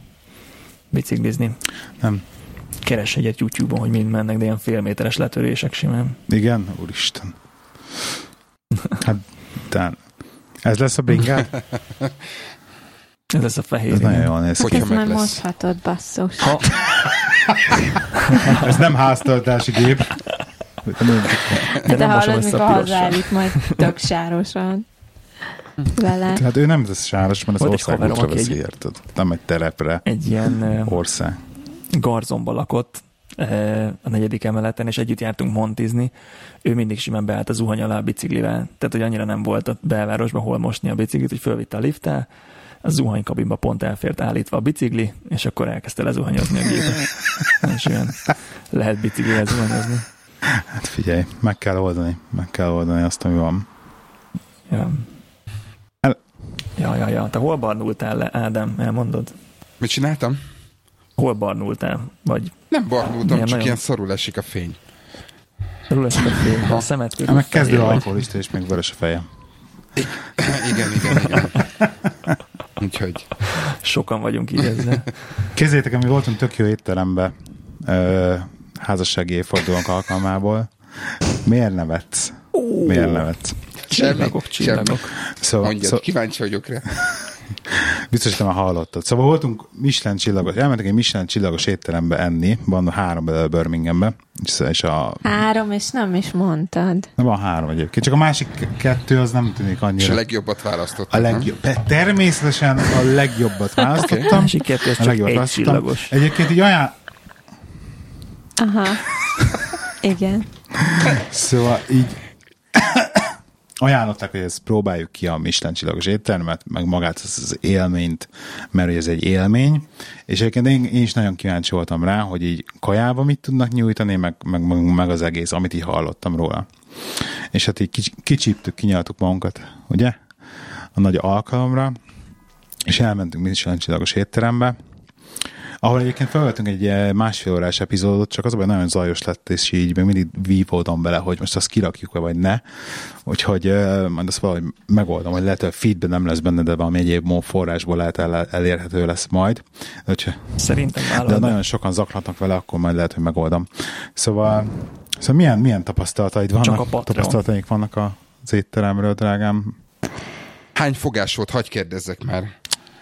biciklizni. Nem. Keres egyet YouTube-on, hogy mind mennek, de ilyen félméteres letörések simán. Igen? Úristen. Hát, de ez lesz a bringát? [LAUGHS] Ez lesz a fehér. Ez nagyon jól néz ki. Hát ezt már moshatod, basszus. Ha... Ez nem háztartási gép. De, de hallod, mikor hazállít majd tök sárosan vele. Hát ő nem ez sáros, mert az országútra veszi, érted? Nem egy terepre. Egy ilyen ország. Garzomba lakott a negyedik emeleten, és együtt jártunk montizni. Ő mindig simán beállt a zuhany alá a biciklivel. Tehát, hogy annyira nem volt a belvárosban hol mosni a biciklit, hogy fölvitte a lifttel, a zuhanykabinba pont elfért állítva a bicikli, és akkor elkezdte lezuhanyozni a gépet. [LAUGHS] és olyan lehet biciklivel zuhanyozni. Hát figyelj, meg kell oldani, meg kell oldani azt, ami van. Ja. El... Ja, ja, ja. Te hol barnultál le, Ádám? Elmondod? Mit csináltam? Hol barnultál? Vagy nem barnultam, csak nagyon... ilyen szarul esik a fény. Szarul esik a fény, a szemet körül. Meg kezdő alkoholista, és még vörös a fejem. [COUGHS] igen, igen, igen. [LAUGHS] Úgyhogy... Sokan vagyunk így ezzel. Kézzétek, mi voltunk tök jó étterembe ö, házassági évfordulónk alkalmából. Miért nevetsz? Miért nevetsz? Csillagok, csillagok. Szóval, Mondjad, szóval, kíváncsi vagyok rá. Biztos, hogy nem hallottad. Szóval voltunk Michelin csillagos, elmentek egy Michelin csillagos étterembe enni, van három belőle Birminghambe. És a... Három, és nem is mondtad. Nem van három egyébként, csak a másik kettő az nem tűnik annyira. És a legjobbat választottam. A legjobb, természetesen a legjobbat választottam. Okay. A másik kettő az csak egy csillagos. Egyébként így olyan... Aha. Igen. Szóval így ajánlották, hogy ezt próbáljuk ki a Michelin csillagos éttermet, meg magát az, az élményt, mert ez egy élmény, és egyébként én, én is nagyon kíváncsi voltam rá, hogy így kajába mit tudnak nyújtani, meg, meg, meg, meg az egész, amit így hallottam róla. És hát így kics, kicsíptük, kinyaltuk magunkat, ugye? A nagy alkalomra, és elmentünk Michelin csillagos étterembe, ahol egyébként felvettünk egy eh, másfél órás epizódot, csak az hogy nagyon zajos lett, és így még mindig vívódom bele, hogy most azt kirakjuk-e, vagy ne. Úgyhogy uh, majd azt valahogy megoldom, hogy lehet, hogy a feedben nem lesz benne, de valami egyéb forrásból lehet el, elérhető lesz majd. Úgyhogy, Szerintem De nagyon sokan zaklatnak vele, akkor majd lehet, hogy megoldom. Szóval, szóval milyen, milyen tapasztalataid vannak? Csak a tapasztalataik vannak az az étteremről, drágám? Hány fogás volt? Hagy kérdezzek már.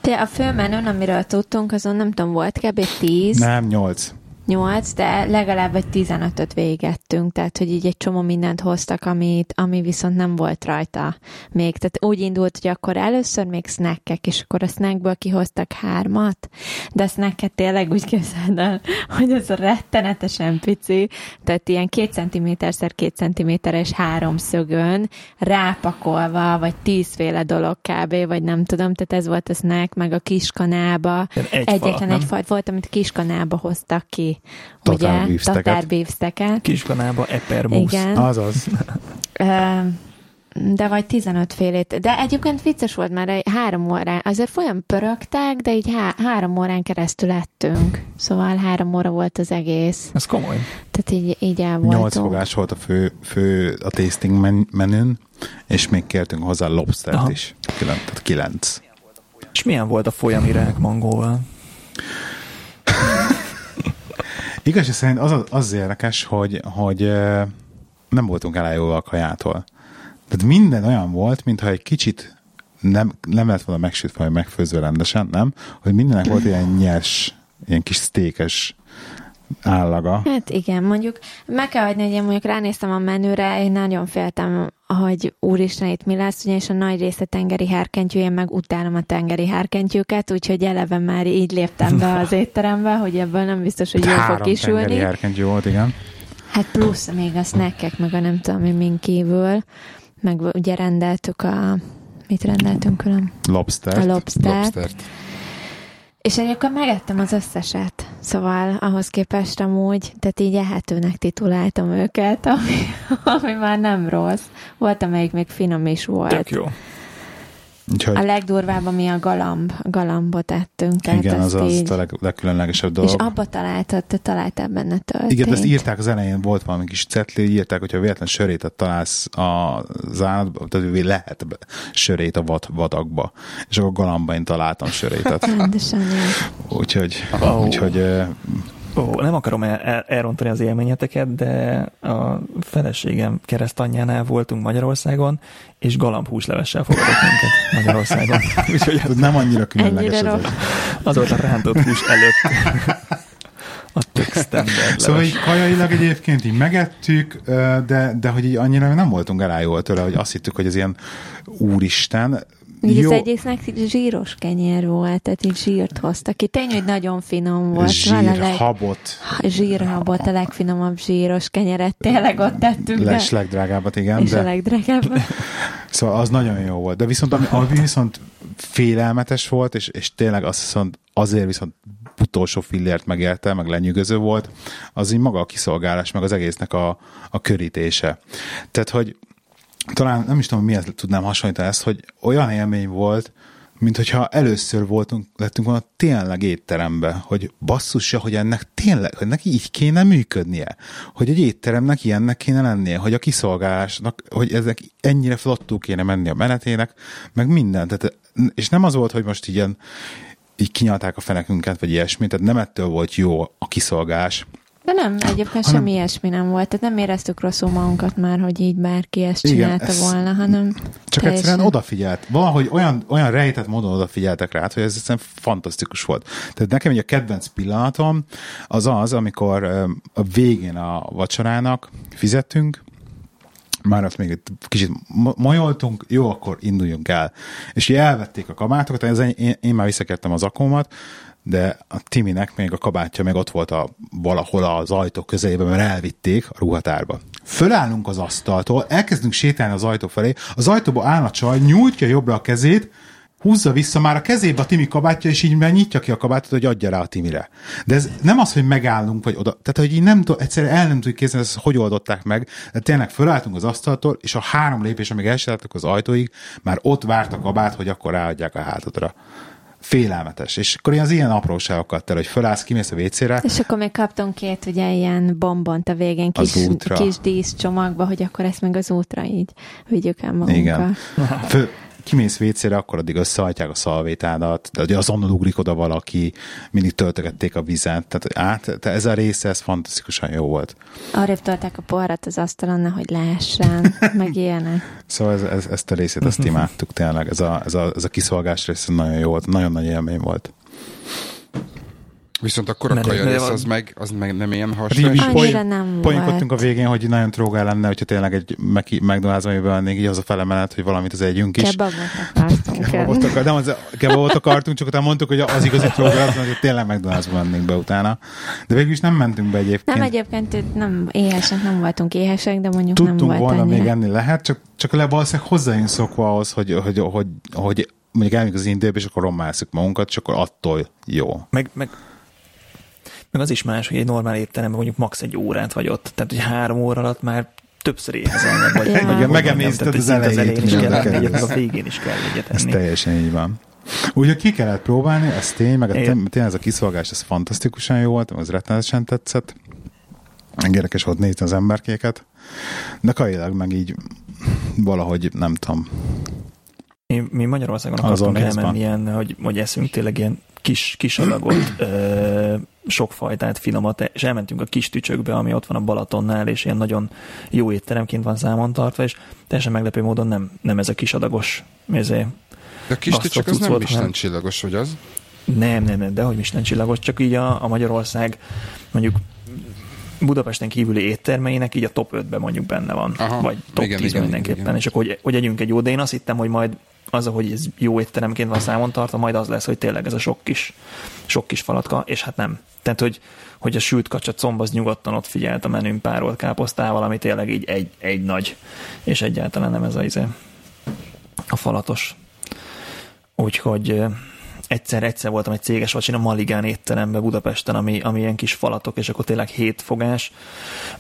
Te a főmenün, amiről tudtunk, azon nem tudom, volt kb. 10, Nem, nyolc. 8, de legalább egy 15-öt végettünk, tehát hogy így egy csomó mindent hoztak, amit, ami viszont nem volt rajta még. Tehát úgy indult, hogy akkor először még snackek, és akkor a snackből kihoztak hármat, de a snacket tényleg úgy képzeld el, hogy ez rettenetesen pici, tehát ilyen 2 cm szer 2 cm-es háromszögön rápakolva, vagy tízféle dolog kb, vagy nem tudom, tehát ez volt a snack, meg a kiskanába. Egy Egyetlen egy fajt volt, amit kiskanába hoztak ki. Tatár ugye? Tatár beefsteaket. Kiskanába epermusz. Igen. Azaz. De vagy 15 félét. De egyébként vicces volt, mert egy három órán, azért folyam pörögtek, de így há- három órán keresztül ettünk. Szóval három óra volt az egész. Ez komoly. Tehát így, így el Nyolc voltunk. fogás volt a fő, fő a tasting men- menün, és még kértünk hozzá lobstert Aha. is. Kilenc, tehát kilenc. És milyen volt a folyami rák mangóval? Igaz, szerint az, az érdekes, hogy, hogy nem voltunk elájulva a kajától. Tehát minden olyan volt, mintha egy kicsit nem, nem lett volna megsütve, vagy megfőzve rendesen, nem? Hogy mindennek volt ilyen nyers, ilyen kis sztékes állaga. Hát igen, mondjuk meg kell hagyni, hogy én mondjuk ránéztem a menüre, én nagyon féltem, hogy úristen, itt mi lesz, ugyanis a nagy része tengeri hárkentyű, én meg utálom a tengeri hárkentyűket, úgyhogy eleve már így léptem be az étterembe, hogy ebből nem biztos, hogy jól fog Három tengeri kisülni. herkentyű volt, igen. Hát plusz még a snackek, meg a nem tudom, mi min kívül, meg ugye rendeltük a mit rendeltünk külön? Lobstert. A lobster. Lobstert. És egyébként megettem az összeset. Szóval ahhoz képest amúgy, tehát így ehetőnek tituláltam őket, ami, [LAUGHS] ami már nem rossz. Volt, amelyik még finom is volt. Tök jó. Úgyhogy A legdurvább, ami a galamb, a galambot ettünk. Tehát igen, az az így, a leg, legkülönlegesebb és dolog. abba találtad, te találtál benne töltényt. Igen, ezt írták az elején, volt valami kis cetli, írták, hogyha véletlen sörétet találsz az állatban, tehát lehet be- sörét a vad, vadakba. És akkor galamba én találtam sörétet. Rendesen, úgyhogy, Ó. úgyhogy Ó, nem akarom el, el, elrontani az élményeteket, de a feleségem keresztanyjánál voltunk Magyarországon, és galambhúslevessel fogadott minket Magyarországon. [LAUGHS] Úgyhogy az, nem annyira különleges Ennyire ez. az volt a rántott hús előtt. A tök Szóval így kajailag egyébként így megettük, de, de hogy így annyira nem voltunk elájulva tőle, hogy azt hittük, hogy ez ilyen úristen. Így Jó, az így zsíros kenyér volt, tehát így zsírt hoztak ki. Tény, hogy nagyon finom volt. zsír, Valamelyik- habot, zsírhabot, a legfinomabb zsíros kenyeret tényleg ott tettünk, de, les legdrágábbat, igen. és a De, legdrágább. [LAUGHS] Szóval az nagyon jó volt. De viszont ami, ami viszont félelmetes volt, és, és tényleg azt viszont azért viszont utolsó fillért megérte, meg lenyűgöző volt, az így maga a kiszolgálás, meg az egésznek a, a körítése. Tehát, hogy talán nem is tudom, mihez tudnám hasonlítani ezt, hogy olyan élmény volt, mint hogyha először voltunk, lettünk volna tényleg étterembe, hogy basszusja, hogy ennek tényleg, hogy neki így kéne működnie, hogy egy étteremnek ilyennek kéne lennie, hogy a kiszolgálásnak, hogy ezek ennyire flottul kéne menni a menetének, meg minden. Tehát, és nem az volt, hogy most ilyen így kinyalták a fenekünket, vagy ilyesmi, tehát nem ettől volt jó a kiszolgálás, De nem, egyébként Hanem- semmi ilyesmi nem volt. Tehát nem éreztük rosszul magunkat már, hogy így bárki ezt Igen, csinálta ez- volna, hanem Csak teljesen- egyszerűen odafigyelt. Valahogy olyan, olyan rejtett módon odafigyeltek rá, hogy ez egyszerűen fantasztikus volt. Tehát nekem egy a kedvenc pillanatom az az, amikor a végén a vacsorának fizettünk, már azt még egy kicsit molyoltunk, jó, akkor induljunk el. És elvették a kabátokat, ez én, én már visszakértem az akómat, de a Timinek még a kabátja még ott volt a, valahol az ajtó közelében, mert elvitték a ruhatárba. Fölállunk az asztaltól, elkezdünk sétálni az ajtó felé, az ajtóba áll a csaj, nyújtja jobbra a kezét, húzza vissza már a kezébe a Timi kabátja, és így már nyitja ki a kabátot, hogy adja rá a Timire. De ez nem az, hogy megállunk, vagy oda. Tehát, hogy így nem tud, egyszerűen el nem tudjuk képzelni, ezt hogy oldották meg. De tényleg fölálltunk az asztaltól, és a három lépés, amíg elsétáltak az ajtóig, már ott várt a kabát, hogy akkor ráadják a hátadra. Félelmetes. És akkor ilyen az ilyen apróságokat tel, hogy fölállsz, kimész a WC-re, És akkor még kaptunk két ugye ilyen bombont a végén, Az kis, útra. kis díszcsomagba, hogy akkor ezt meg az útra így vigyük el magunkkal. Igen. [LAUGHS] Fő, kimész vécére, akkor addig összehajtják a szalvétádat, de ugye azonnal ugrik oda valaki, mindig töltögették a vizet, tehát át, tehát ez a része, ez fantasztikusan jó volt. Arrébb tolták a poharat az asztalon, hogy lehessen, meg ilyenek. [LAUGHS] Szóval ez, ez, ezt a részét, ezt imádtuk tényleg, ez a, ez a, ez a kiszolgás rész nagyon jó volt, nagyon nagy élmény volt. Viszont akkor a kaja rész az meg, az meg nem ilyen Hát hasonló. Annyira poén- nem poénkodtunk a végén, hogy nagyon trógál lenne, hogyha tényleg egy McDonald's amiben lennénk, így az a felemenet, hogy valamit az együnk is. [LAUGHS] Kebabot akartunk. Nem az, kebabot akartunk, csak utána mondtuk, hogy az igazi trógál az, hogy tényleg McDonald'sba mennénk be utána. De végül is nem mentünk be egyébként. Nem egyébként nem éhesek, nem voltunk éhesek, de mondjuk nem Tudtunk volt volna annyira. még enni lehet, csak, csak le valószínűleg hozzájön szokva ahhoz, hogy, hogy, hogy, hogy mondjuk elmegyünk az indébe, és akkor rommálszuk magunkat, és akkor attól jó. Meg, meg, meg az is más, hogy egy normál étteremben mondjuk max. egy órát vagy ott. Tehát, hogy három óra alatt már többször éhezel meg, vagy, Ja. vagy megemészted az elejét, elején is kell enni, egyet, a végén is kell egyet Ez teljesen így van. Úgyhogy ki kellett próbálni, ez tény, meg a tény, tényleg ez a kiszolgás, ez fantasztikusan jó volt, az rettenetesen tetszett. Érdekes volt nézni az emberkéket, de kailag meg így valahogy nem tudom. Mi, mi Magyarországon akartunk elmenni ilyen, hogy, hogy eszünk tényleg ilyen kis, kis adagot, ö, sok fajtát, finomat, és elmentünk a kis tücsökbe, ami ott van a Balatonnál, és ilyen nagyon jó étteremként van számon tartva, és teljesen meglepő módon nem, nem ez a kis adagos ezért De a kis tücsök az nem volt, Michelin hanem- csillagos, vagy az? Nem, nem, nem, de hogy Michelin csillagos, csak így a, a Magyarország mondjuk Budapesten kívüli éttermeinek így a top 5-ben mondjuk benne van, Aha, vagy top igen, 10 igen, mindenképpen, igen. és akkor hogy, hogy együnk egy jó, de én azt hittem, hogy majd az, hogy ez jó étteremként van számon tartva, majd az lesz, hogy tényleg ez a sok kis, sok kis falatka, és hát nem. Tehát, hogy, hogy a sült kacsa comb az nyugodtan ott figyelt a menün párolt káposztával, ami tényleg így egy, egy nagy, és egyáltalán nem ez a izé, a falatos. Úgyhogy egyszer, egyszer voltam egy céges vacsin a Maligán étteremben Budapesten, ami, ami ilyen kis falatok, és akkor tényleg hét fogás.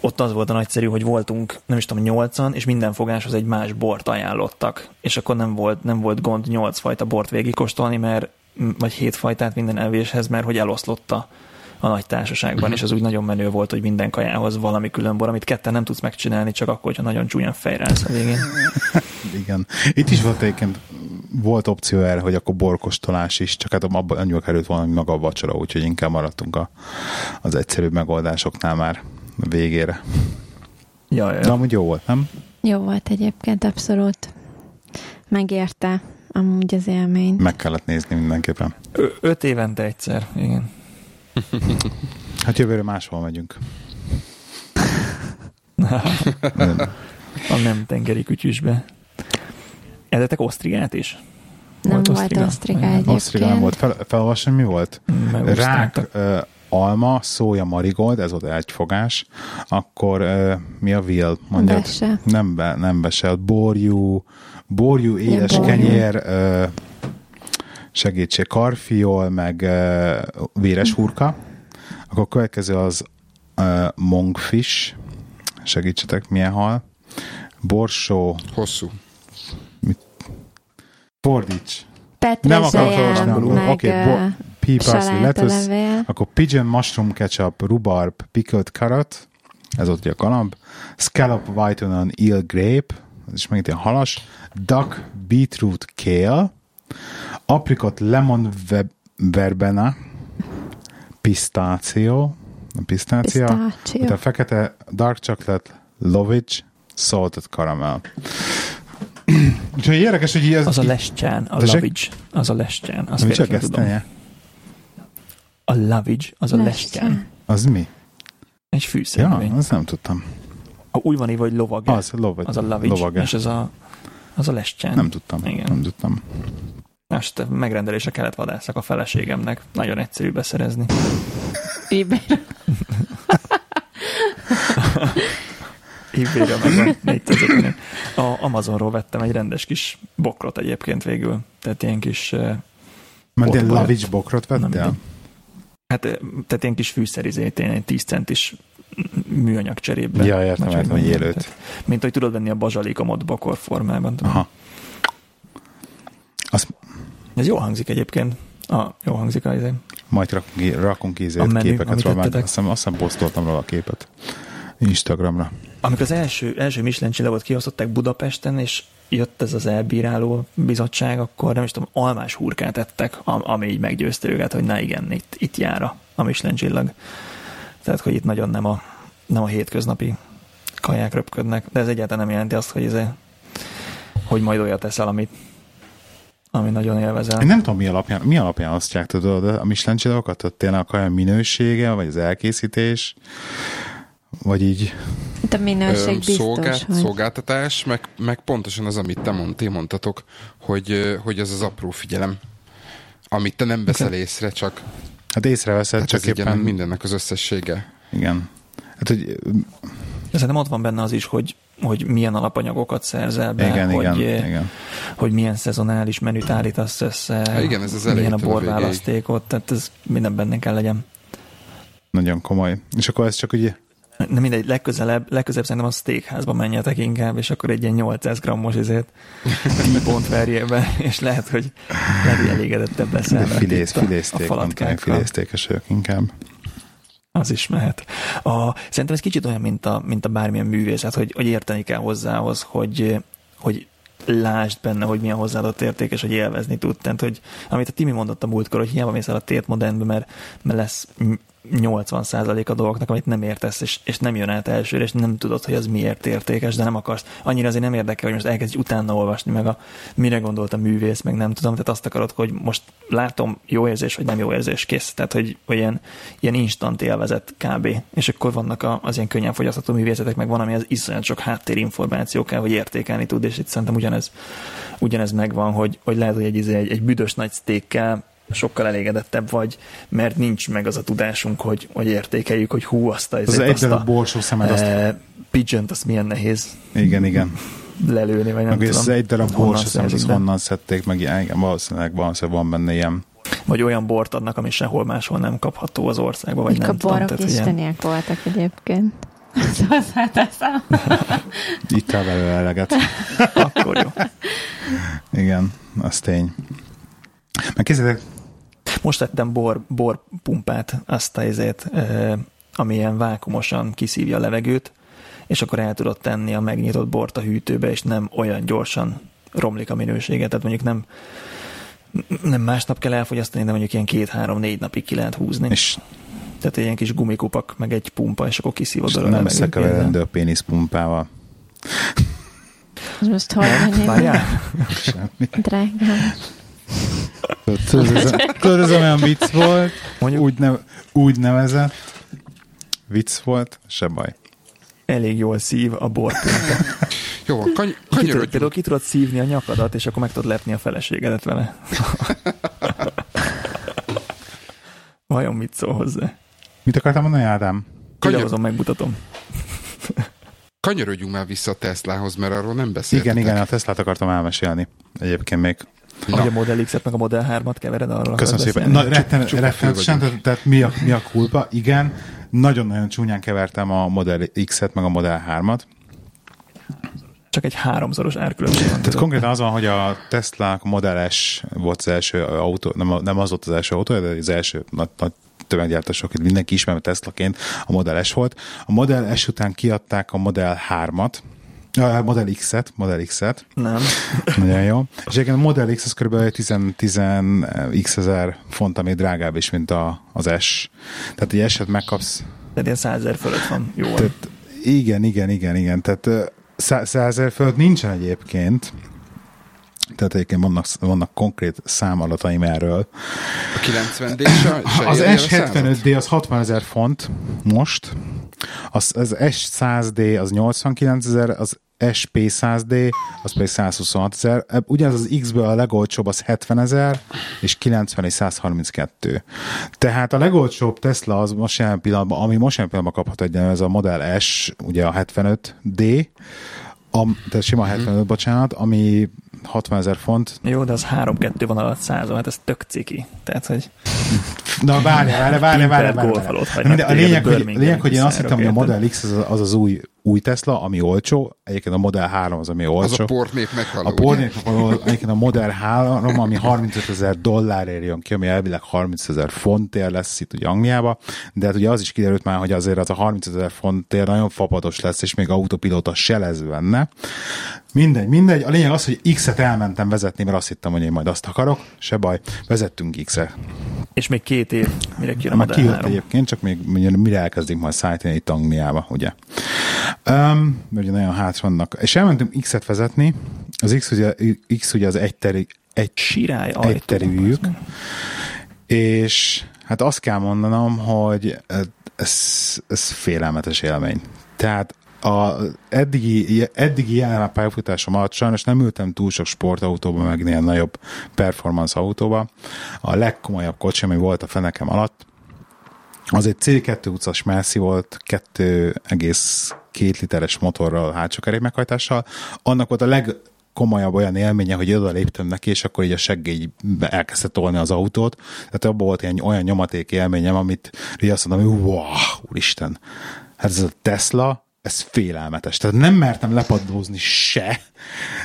Ott az volt a nagyszerű, hogy voltunk, nem is tudom, nyolcan, és minden fogáshoz egy más bort ajánlottak. És akkor nem volt, nem volt gond nyolc fajta bort végigkóstolni, mert vagy hét fajtát minden evéshez, mert hogy eloszlotta a nagy társaságban, uh-huh. és az úgy nagyon menő volt, hogy minden kajához valami külön bor, amit ketten nem tudsz megcsinálni, csak akkor, hogyha nagyon csúnyan fejrálsz a végén. [LAUGHS] Igen. Itt is volt egyébként volt opció erre, hogy akkor borkostolás is, csak hát abban annyiba került volna, hogy maga a vacsora, úgyhogy inkább maradtunk a, az egyszerűbb megoldásoknál már végére. Ja, ja, De amúgy jó volt, nem? Jó volt egyébként, abszolút. Megérte amúgy az élmény. Meg kellett nézni mindenképpen. Ö- öt évente egyszer, igen. Hát jövőre máshol megyünk. a nem tengeri kütyüsbe. Edetek osztrigát is? Nem Volt volt osztriga? egyébként. Osztriga nem volt. Fel, felolvasni mi volt? Meg Rák, ö, alma, szója, marigold, ez volt egy fogás. Akkor ö, mi a vil? Mondjad. Nem, be, nem besel. Borjú, borjú, éles borjú. kenyér, ö, segítség, karfiol, meg véres hurka. Akkor a következő az monkfish. Segítsetek, milyen hal. Borsó, Hosszú. fordíts. Nem akarok Petrezselyem, meg Oké, okay, bo- pea parsley lettuce, akkor pigeon mushroom ketchup, rhubarb, pickled carrot, ez ott ugye a galamb, scallop white onion, eel grape, ez is megint ilyen halas, duck, beetroot, kale, apricot, lemon web- verbena, pistáció, a pisztácia, a fekete dark chocolate, lovage, salted caramel. Úgyhogy érdekes, hogy ez... Az a lescsán, a lavics, az a lescsán. Azt Mi csak tenye? A lavics, az a lescsán. Az mi? Egy Ja, fűszermény. azt nem tudtam. Ha úgy van írva, hogy lovage. Az, lovag, az a lavics, lovage. és ez a, az a lescsán. Nem tudtam. Igen. Nem tudtam. Most megrendelésre kellett vadászak a feleségemnek. Nagyon egyszerű beszerezni. ebay ebay-re meg a 450 A Amazonról vettem egy rendes kis bokrot egyébként végül. Tehát ilyen kis eh, Mert ilyen lavics bokrot Nem vettél? mindegy. Hát, eh, tehát ilyen kis fűszerizét, ilyen 10 centis műanyag cserébe. Ja, értem, értem, hogy élőt. Tehát, mint hogy tudod venni a bazsalikomot bokor formában. Aha. Azt Ez jó hangzik egyébként. Ah, jó hangzik az izé. majd rakunk, rakunk A ízét, menü, képeket amit róla, azt hiszem, azt hiszem posztoltam róla a képet. Instagramra. Amikor az első, első Michelin csillagot kiosztották Budapesten, és jött ez az elbíráló bizottság, akkor nem is tudom, almás hurkát ettek, ami így meggyőzte őket, hogy na igen, itt, itt jár a, a Michelin csillag. Tehát, hogy itt nagyon nem a, nem a hétköznapi kaják röpködnek, de ez egyáltalán nem jelenti azt, hogy, ez, hogy majd olyat teszel, amit, ami nagyon élvezel. Én nem tudom, mi alapján, mi alapján osztják, tudod, a Michelin csillagokat, tehát tényleg a kaja minősége, vagy az elkészítés, vagy így... A minőség biztos, Szolgált, hogy... Szolgáltatás, meg, meg pontosan az, amit te mond, ti mondtatok, hogy, hogy ez az apró figyelem, amit te nem veszel észre, csak, Hát észreveszed, hát csak éppen... mindennek az összessége. Igen. Hát, hogy De Szerintem ott van benne az is, hogy, hogy milyen alapanyagokat szerzel be, igen, hogy, igen, igen. hogy milyen szezonális menüt állítasz össze, Há, igen, ez az milyen a borválasztékot, tehát ez minden benne kell legyen. Nagyon komoly. És akkor ez csak ugye Nem mindegy, legközelebb, legközelebb szerintem a steakházba menjetek inkább, és akkor egy ilyen 800 grammos ezért T-pont verjébe, és lehet, hogy, lehet, hogy elégedettebb leszel. mert filész, filészték, a mondtam, filésztékes vagyok inkább. Az is mehet. A, szerintem ez kicsit olyan, mint a, mint a bármilyen művészet, hogy, hogy érteni kell hozzához, hogy, hogy lásd benne, hogy milyen hozzáadott érték, és hogy élvezni tud. Tehát, hogy amit a Timi mondott a múltkor, hogy hiába mész el a tért modernbe, mert, mert lesz 80% a dolgoknak, amit nem értesz, és, és nem jön át elsőre, és nem tudod, hogy az miért értékes, de nem akarsz. Annyira azért nem érdekel, hogy most elkezd utána olvasni, meg a mire gondolt a művész, meg nem tudom, tehát azt akarod, hogy most látom jó érzés, vagy nem jó érzés, kész. Tehát, hogy, ilyen, ilyen instant élvezet kb. És akkor vannak a, az ilyen könnyen fogyasztható művészetek, meg van, ami az iszonyat sok háttérinformáció kell, hogy értékelni tud, és itt szerintem ugyanez, ugyanez megvan, hogy, hogy lehet, hogy egy, izé- egy, egy büdös nagy sztékkel sokkal elégedettebb vagy, mert nincs meg az a tudásunk, hogy, hogy értékeljük, hogy hú, azt a, Az egy azt a borsó szemed, azt... eh, pigeon azt milyen nehéz Igen, igen. lelőni, vagy nem Meg ez tudom. egy darab honnan borsó szemed, szerzik az be. honnan szedték, meg ilyen, igen, valószínűleg, valószínűleg van benne ilyen. Vagy olyan bort adnak, ami sehol máshol nem kapható az országban, vagy Mik a nem tudom. borok tehát, hogy ilyen- voltak egyébként. Azt [LAUGHS] hozzáteszem. [LAUGHS] Itt el belőle eleget. Akkor jó. Igen, az tény. Meg készítek, Most tettem bor, borpumpát, azt a izét, ö, ami ilyen vákumosan kiszívja a levegőt, és akkor el tudod tenni a megnyitott bort a hűtőbe, és nem olyan gyorsan romlik a minősége. Tehát mondjuk nem, nem másnap kell elfogyasztani, de mondjuk ilyen két-három-négy napig ki lehet húzni. és Tehát egy ilyen kis gumikupak, meg egy pumpa, és akkor kiszívod nem a levegőt. összekeverendő a péniszpumpával. Ez most Nem? van Várjál? Drágám. [LAUGHS] Tudod, ez, olyan vicc volt, Mondjuk- úgy, nev, úgy nevezett, vicc volt, se baj. Elég jól szív a borpumpa. [LAUGHS] Jó, kany- Ki kanyarodjunk. például ki tudod szívni a nyakadat, és akkor meg tudod lepni a feleségedet vele. [LAUGHS] Vajon mit szól hozzá? Mit akartam mondani, Ádám? Kanyar- megmutatom. Kanyarodjunk már vissza a Teslához, mert arról nem beszéltetek. Igen, igen, a Teslát akartam elmesélni. Egyébként még. Na. Hogy a Model X-et meg a Model 3-at kevered arról. Köszönöm szépen. Na, retten, csupa rettenetesen, fül tehát, mi, a, mi a kulpa? Igen, nagyon-nagyon csúnyán kevertem a Model X-et, meg a Model 3-at. Csak egy háromszoros árkülönbség. Tehát tudod. konkrétan az van, hogy a Tesla a Model S volt az első autó, nem, nem az volt az első autó, de az első nagy, nagy tömeggyártás, akit mindenki ismer, mert Teslaként a Model S volt. A Model S után kiadták a Model 3-at, a Model X-et, Model X-et, Nem. [LAUGHS] nagyon jó. És egyébként a Model X az kb. 10, 10 x ezer font, ami drágább is, mint a, az S. Tehát egy S-et megkapsz. Tehát ilyen százezer fölött van. Jó. Tehát, igen, igen, igen, igen. Tehát ö, szá- százezer fölött nincsen egyébként. Tehát egyébként vannak, vannak konkrét számadataim erről. A 90D se, se Az éri el a százat? S75D az 60 ezer font most, az, az S100D az 89 ezer, az SP100D az pedig 126 ezer. Ugyanaz az X-ből a legolcsóbb az 70 ezer, és 90 és 132. Tehát a legolcsóbb Tesla az most jelen pillanatban, ami most jelen pillanatban kapható egyenlő, ez a Model S, ugye a 75D, a, tehát sima 75, bocsánat, ami 60 ezer font, Jó, de az 3-2 van alatt százon, hát ez tök ciki. Tehát, hogy Na várj, várj, várj, várj, várj, mindegy, A lényeg, a hogy, Birmingham lényeg, hogy én azt hittem, hogy a? Model X az, az az új új Tesla, ami olcsó, egyébként a Model 3 az, ami olcsó. Az a portnép meghaló. A pornép való, egyébként a Model 3, ami 35 ezer dollárért jön ki, ami elvileg 30 ezer fontért lesz itt ugye Angliába, de hát ugye az is kiderült már, hogy azért az a 30 ezer fontért nagyon fapados lesz, és még autopilóta se lesz benne. Mindegy, mindegy. A lényeg az, hogy X-et elmentem vezetni, mert azt hittem, hogy én majd azt akarok. Se baj, vezettünk X-et. És még két év, mire kijön a Már Model kijött 3. egyébként, csak még mire elkezdik majd szállítani itt Angliába, ugye. Um, ugye nagyon hát vannak. És elmentünk X-et vezetni. Az X ugye, X ugye az egyteri, egy, Sirály egyterűjük. És hát azt kell mondanom, hogy ez, ez félelmetes élmény. Tehát a eddigi, eddigi jelen pályafutásom alatt sajnos nem ültem túl sok sportautóba, meg ilyen nagyobb performance autóba. A legkomolyabb kocsi, ami volt a fenekem alatt, az egy C2 utcas Mászi volt, 2,2 literes motorral, hátsó kerékmeghajtással. Annak volt a leg komolyabb olyan élménye, hogy oda léptem neki, és akkor így a seggélybe elkezdte tolni az autót. Tehát abban volt ilyen olyan nyomaték élményem, amit így azt mondom, hogy wow, úristen, hát ez a Tesla, ez félelmetes. Tehát nem mertem lepadlózni se,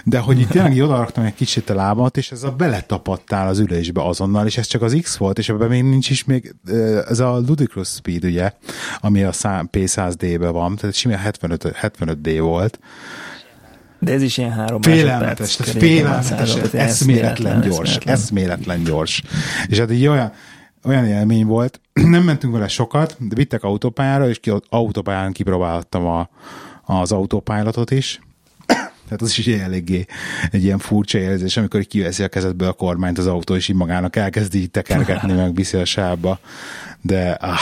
de hogy itt tényleg odaraktam egy kicsit a lábamat, és ez a beletapadtál az ülésbe azonnal, és ez csak az X volt, és ebben még nincs is még ez a Ludicrous Speed, ugye, ami a P100D-be van, tehát simán 75, 75D volt, De ez is ilyen három Félelmetes, tehát félelmetes, tehát eszméletlen gyors, eszméletlen. eszméletlen gyors. És hát így olyan, olyan élmény volt, [CLEARS THROAT] nem mentünk vele sokat, de vittek autópályára, és ki, autópályán kipróbáltam a, az autópályálatot is. Tehát az is eléggé egy ilyen furcsa érzés, amikor így kiveszi a kezedből a kormányt az autó, és így magának elkezdi így tekergetni, meg viszi a sávba. De ah,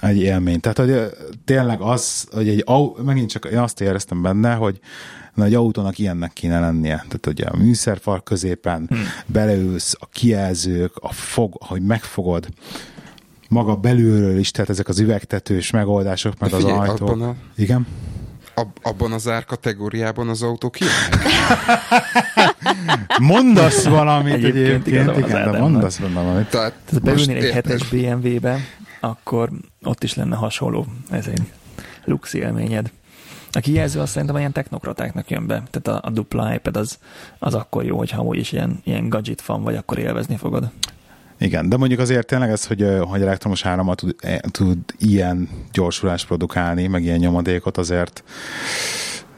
egy élmény. Tehát, hogy tényleg az, hogy egy au- megint csak én azt éreztem benne, hogy na, egy autónak ilyennek kéne lennie. Tehát ugye a műszerfal középen hmm. beleülsz, a kijelzők, a fog, hogy megfogod, maga belülről is, tehát ezek az üvegtetős megoldások, meg De az ajtók. a- Igen? Ab, abban az árkategóriában az autó ki? [LAUGHS] Mondasz valamit Egyébként egyébként, van az igen, de mondasz valamit. Tehát, Tehát beülnél egy hetes BMW-be, akkor ott is lenne hasonló ez egy lux élményed. A kijelző azt szerintem ilyen technokratáknak jön be. Tehát a, a dupla iPad az, az akkor jó, hogyha amúgy is ilyen, ilyen gadget fan vagy, akkor élvezni fogod. Igen, de mondjuk azért tényleg ez, hogy, hogy elektromos árammal tud, e, tud ilyen gyorsulást produkálni, meg ilyen nyomadékot azért,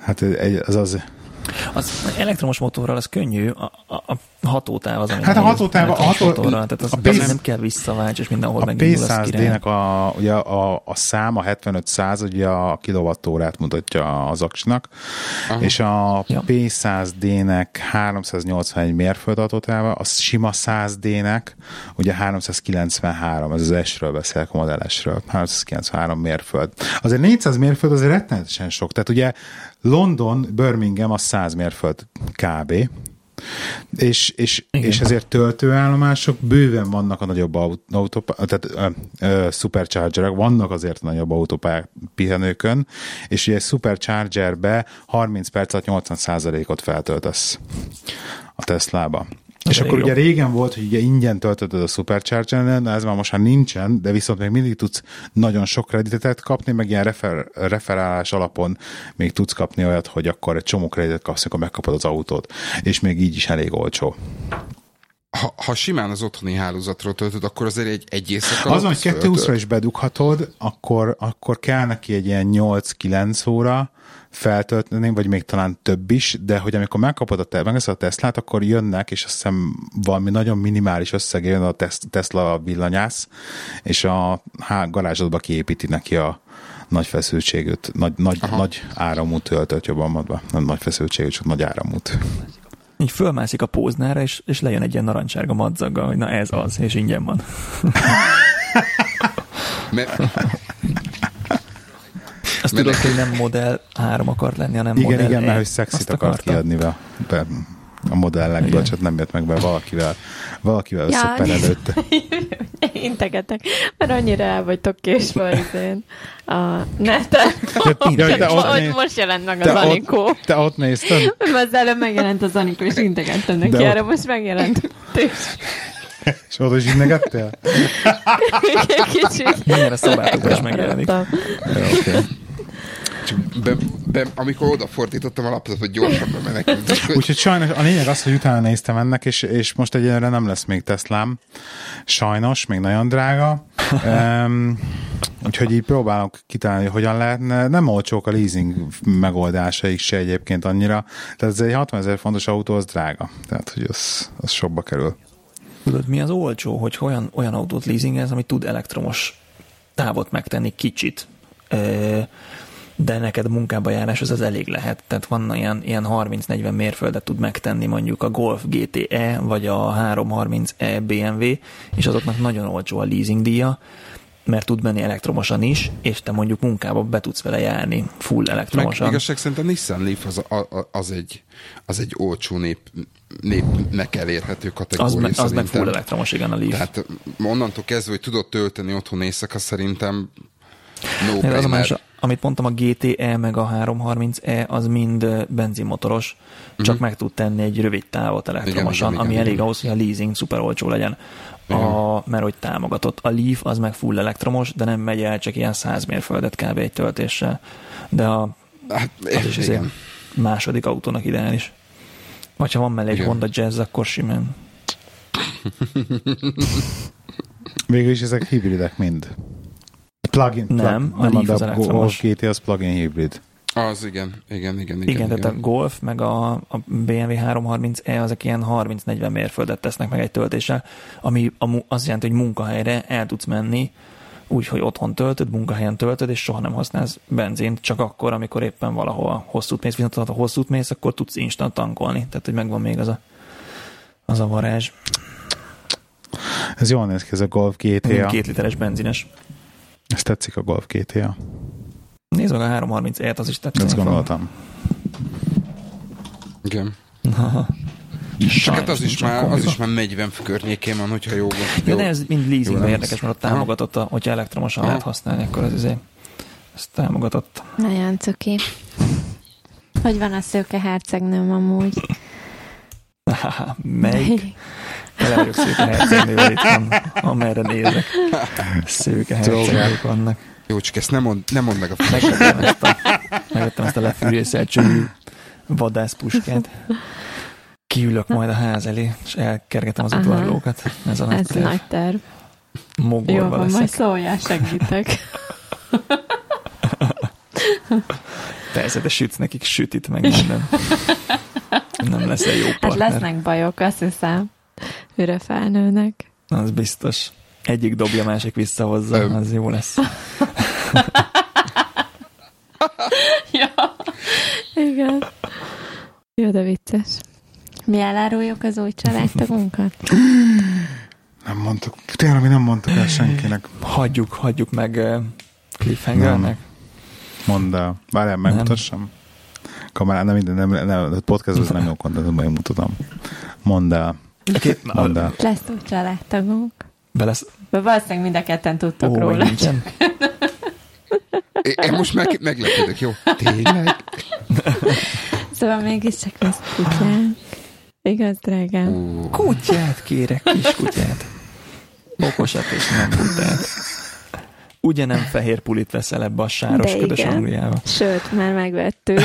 hát egy- az az, Az elektromos motorral az könnyű, a, a, a hatótáv az, ami Hát a hatótáv- a ható- motorral, tehát az, a az P- nem kell visszaválts, és mindenhol a megindul, az király. P100D-nek a, ugye a, a szám, a 75 ugye a kilovattórát mutatja az aksinak, Aha. és a Ja. P100D-nek 381 mérföld hatótáva, a sima 100D-nek ugye 393, ez az S-ről beszélek, a Model S-ről, 393 mérföld. Azért 400 mérföld azért rettenetesen sok, tehát ugye London, Birmingham az 100 mérföld kb. És, és, Igen. és ezért töltőállomások bőven vannak a nagyobb autó, tehát ö, ö, superchargerek, vannak azért a nagyobb autópályák pihenőkön, és ugye egy superchargerbe 30 perc alatt 80%-ot feltöltesz a Teslába. És akkor jó. ugye régen volt, hogy ugye ingyen töltöd a Supercharger-en, ez már most már nincsen, de viszont még mindig tudsz nagyon sok kreditet kapni, meg ilyen refer, referálás alapon még tudsz kapni olyat, hogy akkor egy csomó kreditet kapsz, amikor megkapod az autót, és még így is elég olcsó. ha, ha simán az otthoni hálózatról töltöd, akkor azért egy, egy éjszaka... Az van, hogy alatt 220 is bedughatod, akkor, akkor kell neki egy ilyen 8-9 óra feltölteni, vagy még talán több is, de hogy amikor megkapod a, te, megveszed a Teslát, akkor jönnek, és azt hiszem valami nagyon minimális összeg jön a Tes- Tesla villanyász, és a há, garázsodba kiépíti neki a nagy feszültségűt, nagy, nagy, nagy áramú töltött, jobban mondva. Nem nagy feszültségű, csak nagy áramút. Így fölmászik a póznára, és, és lejön egy ilyen narancsárga madzaggal, hogy na ez az, és ingyen van. [LAUGHS] Mert, Azt tudod, hogy nem Model 3 akart lenni, hanem Igen, Model igen, E. mert hogy szexit akart kiadni be, be a modellekből, Igen. csak nem jött meg be valakivel, valakivel Ja, összeperelődte. [LAUGHS] Integetek, mert annyira el vagytok késve izén a neten. Ja, te ott hogy néz- most jelent meg az ott- Anikó. Te ott nézted? Mert az előbb megjelent az Anikó, és integettem neki De ott- erre, most megjelent. És oda is innegettél? Kicsit. Milyen a szobátokban is megjelenik. Jó, okay. Csak be, be, amikor odafordítottam a laptopot, gyorsan bemenekült. [LAUGHS] Úgyhogy sajnos a lényeg az, hogy utána néztem ennek, és, és most egyelőre nem lesz még Teslám. Sajnos, még nagyon drága. [LAUGHS] Um, úgyhogy így próbálok kitalálni, hogy hogyan lehetne. Nem olcsók a leasing megoldásaik se egyébként annyira. Tehát ez egy 60 ezer fontos autó, az drága. Tehát, hogy az, az sokba kerül. Tudod, mi az olcsó, hogy olyan, olyan autót leasingez, ami tud elektromos távot megtenni kicsit. De neked munkába járás az elég lehet. Tehát van ilyen, ilyen 30-40 mérföldet tud megtenni mondjuk a Golf GTE, vagy a 330e BMW, és azoknak nagyon olcsó a leasing díja, mert tud menni elektromosan is, és te mondjuk munkába be tudsz vele járni full elektromosan. Meg igazság szerint a Nissan Leaf az, az, egy, az egy olcsó nép, népnek elérhető kategória Az, az meg full elektromos, igen, a Leaf. Tehát onnantól kezdve, hogy tudod tölteni otthon éjszaka, szerintem no az a más, amit mondtam, a GTE meg a 330E, az mind benzinmotoros, csak uh-huh. meg tud tenni egy rövid távot elektromosan, igen, igen, ami igen, elég igen. ahhoz, hogy a leasing szuper olcsó legyen. A, mert hogy támogatott. A Leaf az meg full elektromos, de nem megy el csak ilyen 100 mérföldet kb. egy töltéssel. De a, hát, az is azért második autónak ideális. Vagy ha van mellé egy Honda Jazz, akkor simán. Végül is ezek hibridek mind. Plug-in. Nem, plug, a Leaf az elektromos. A GT az plug-in hibrid. Az igen, igen, igen. Igen, igen, igen. tehát a Golf meg a, a BMW 330e azok ilyen 30-40 mérföldet tesznek meg egy töltéssel, ami azt jelenti, hogy munkahelyre el tudsz menni, úgyhogy otthon töltöd, munkahelyen töltöd, és soha nem használsz benzint, csak akkor, amikor éppen valahol hosszút mész, viszont ha hosszút mész, akkor tudsz instant tankolni, tehát hogy megvan még az a, az a varázs. Ez jól néz ki, ez a Golf GTA. Két literes benzines. Ez tetszik a Golf GTA. Nézd meg a 330 et az is tetszik. Ezt gondoltam. Igen. Csak hát az is, már, az is már 40 környékén van, hogyha jó. jó. De ez mind leasingben érdekes, mert ott támogatott, a, hogyha elektromosan Aha. lehet használni, akkor ez azért ezt támogatott. Nagyon cuki. Hogy van a szőke hercegnőm amúgy? [LAUGHS] Melyik? [LAUGHS] Tele vagyok szőke hercegnővel itt van, amerre nézek. Szőke hercegnők vannak. Jó, csak ezt nem mond, nem mond meg a Megvettem ezt a, megvettem ezt a lefűrészelt csövű vadászpuskát. Kiülök majd a ház elé, és elkergetem az udvarlókat. Ez a nagy Ez terv. nagy terv. Mogorba Jó, van, leszek. majd szóljál, segítek. Persze, de sütsz nekik sütit, meg minden. Nem lesz egy jó partner. Hát lesznek bajok, azt hiszem. Őre felnőnek. Az biztos. Egyik dobja, másik visszahozza, Öm. az jó lesz. [LAUGHS] ja. Igen. Jó, de vicces. Mi eláruljuk az új családtagunkat? Nem mondtuk. Tényleg, mi nem mondtuk el senkinek. Hagyjuk, hagyjuk meg uh, cliffhangernek. Mondd el. Várjál, megmutassam. Kamerán, nem minden, nem, nem, nem podcastban nem jó kontentum, majd mutatom. Mondd el. Okay, Mondd el. Lesz új családtagunk. Be lesz... Be valószínűleg mind a ketten tudtok Ó, róla. nincsen. Én most meg, meglepődök, jó? Tényleg? Szóval mégiscsak lesz kutyánk. Igaz, drágám? Ú, Kutyát kérek, kis kutyát. Okosat és nem kutyát. Ugye nem fehér pulit veszel ebbe a sáros De ködös igen. Angliába? Sőt, már megvettük.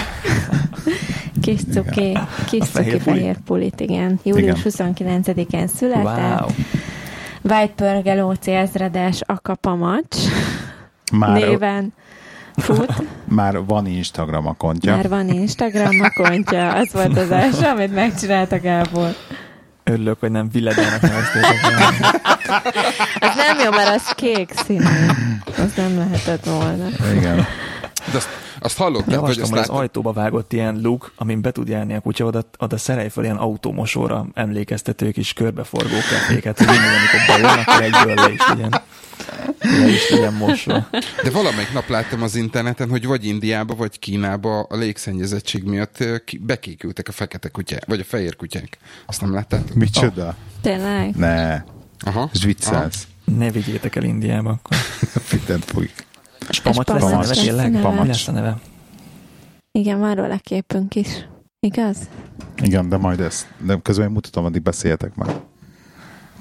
Kis cuki, kis A cuki fehér puli? fehér pulit, igen. Július 29-én született. Wow. White Pörge Lóci ezredes Akapamacs Már, néven fut. [LAUGHS] már van Instagram akontja. Már van Instagram akontja. Az volt az első, amit megcsináltak Gábor. Örülök, hogy nem villedának neveztétek. Az [LAUGHS] nem jó, mert az kék színű. Az nem lehetett volna. Igen. de azt, azt hallottam, hogy azt az ajtóba vágott ilyen luk, amin be tud járni a kutya, oda, oda szerelj fel ilyen automosóra emlékeztető kis körbeforgó keféket, hogy mindig, amikor bejön, akkor egyből le is legyen, le is legyen mosva. De valamelyik nap láttam az interneten, hogy vagy Indiába, vagy Kínába a légszennyezettség miatt bekékültek a fekete kutyák, vagy a fehér kutyák. Azt nem láttátok? Micsoda? Tényleg? Ne. Aha. Viccelsz. Ne vigyétek el Indiába akkor. [LAUGHS] Fitent fújik. És Pamacs lesz a neve tényleg? neve. Mi lesz a neve? Igen, van róla képünk is. Igaz? Igen, de majd ezt. De közben mutatom, addig beszéljetek már.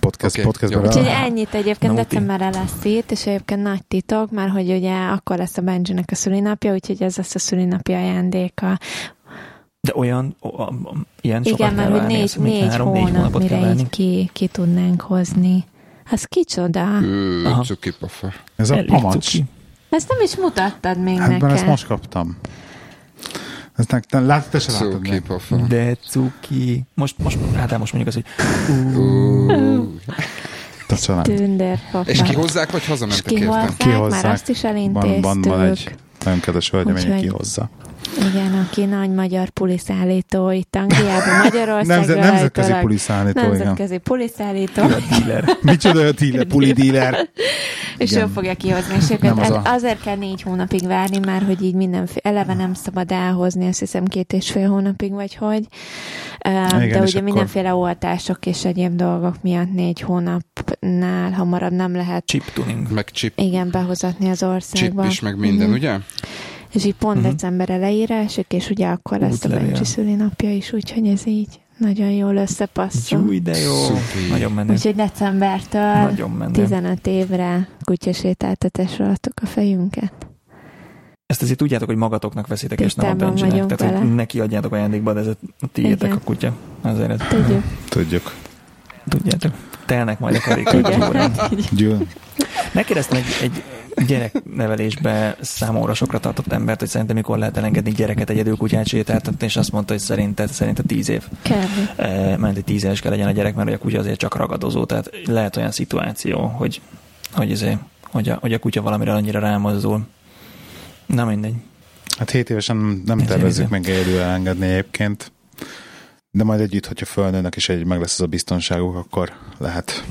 podcast, Oké, podcastben. Úgyhogy ennyit egyébként decemberre lesz itt, és egyébként nagy titok, mert hogy ugye akkor lesz a Benjinek a szülinapja, úgyhogy ez lesz a szülinapi ajándéka. De olyan, o, o, o, ilyen sokat Igen, mert hogy négy, négy három, négy hónap, hónapot kell mire így ki, ki tudnánk hozni. Az kicsoda. Ő. Ez a pamacs. cuki. Ezt nem is mutattad még Hát nekem. ezt most kaptam. Ezt ne, te, lát, te se látod még. Cukipafa. De cuki. Most, most, hát most mondjuk az, hogy látod. Tündérpapa. És kihozzák, vagy hazamentek értem? kihozzák, Kihozzák. már azt is Van, elintéztük. van, van egy nagyon kedves hölgyem, Úgyhogy- hogy kihozza. Igen, aki nagy magyar puliszállító itt Angliában, [LAUGHS] Magyarországon. Nemzet, nemzetközi puliszállító, igen. Nemzetközi puliszállító. dealer. Micsoda a díler, puli díler. És ő fogja kihozni. És Nem az a- azért kell négy hónapig várni, már hogy így mindenféle, eleve nem szabad elhozni, azt hiszem két és fél hónapig, vagy hogy. Igen, De ugye akkor- mindenféle oltások és egyéb dolgok miatt négy hónapnál hamarabb nem lehet Chip tuning. Meg chip, igen, behozatni az chip országba. is, meg minden, Mhm. ugye? És így pont Mhm. december elejére esik, és ugye akkor lesz a Útlevél. Bencsi szülinapja is, úgyhogy ez így nagyon jól összepasszol. Júj, de jó. Szupi. Nagyon menő. Úgyhogy decembertől Nagyon menő. 15 évre kutyasétáltatásra adtuk a fejünket. Ezt azért tudjátok, hogy magatoknak veszitek, és nem a Tisztában Benjinek. Tehát, hogy vele. neki adjátok ajándékba, de ez a tiétek Igen. a kutya. Azért ezt Tudjuk. Tudjuk. tudjátok. Telnek majd a karékok. Igen. Gyűl. Megkérdeztem egy, egy gyereknevelésbe számomra sokra tartott embert, hogy szerintem mikor lehet elengedni gyereket egyedül kutyát sétáltatni, és azt mondta, hogy szerinted, szerinted tíz év. Kevés. E, mert egy tíz éves kell legyen a gyerek, mert a kutya azért csak ragadozó, tehát lehet olyan szituáció, hogy, hogy, azért, hogy, a, hogy a kutya valamire annyira rámozdul. Na mindegy. Hát 7 évesen nem- tervezzük meg egyedül elengedni egyébként. De majd együtt, hogyha fölnőnek és egy meg lesz az a biztonságuk, akkor lehet.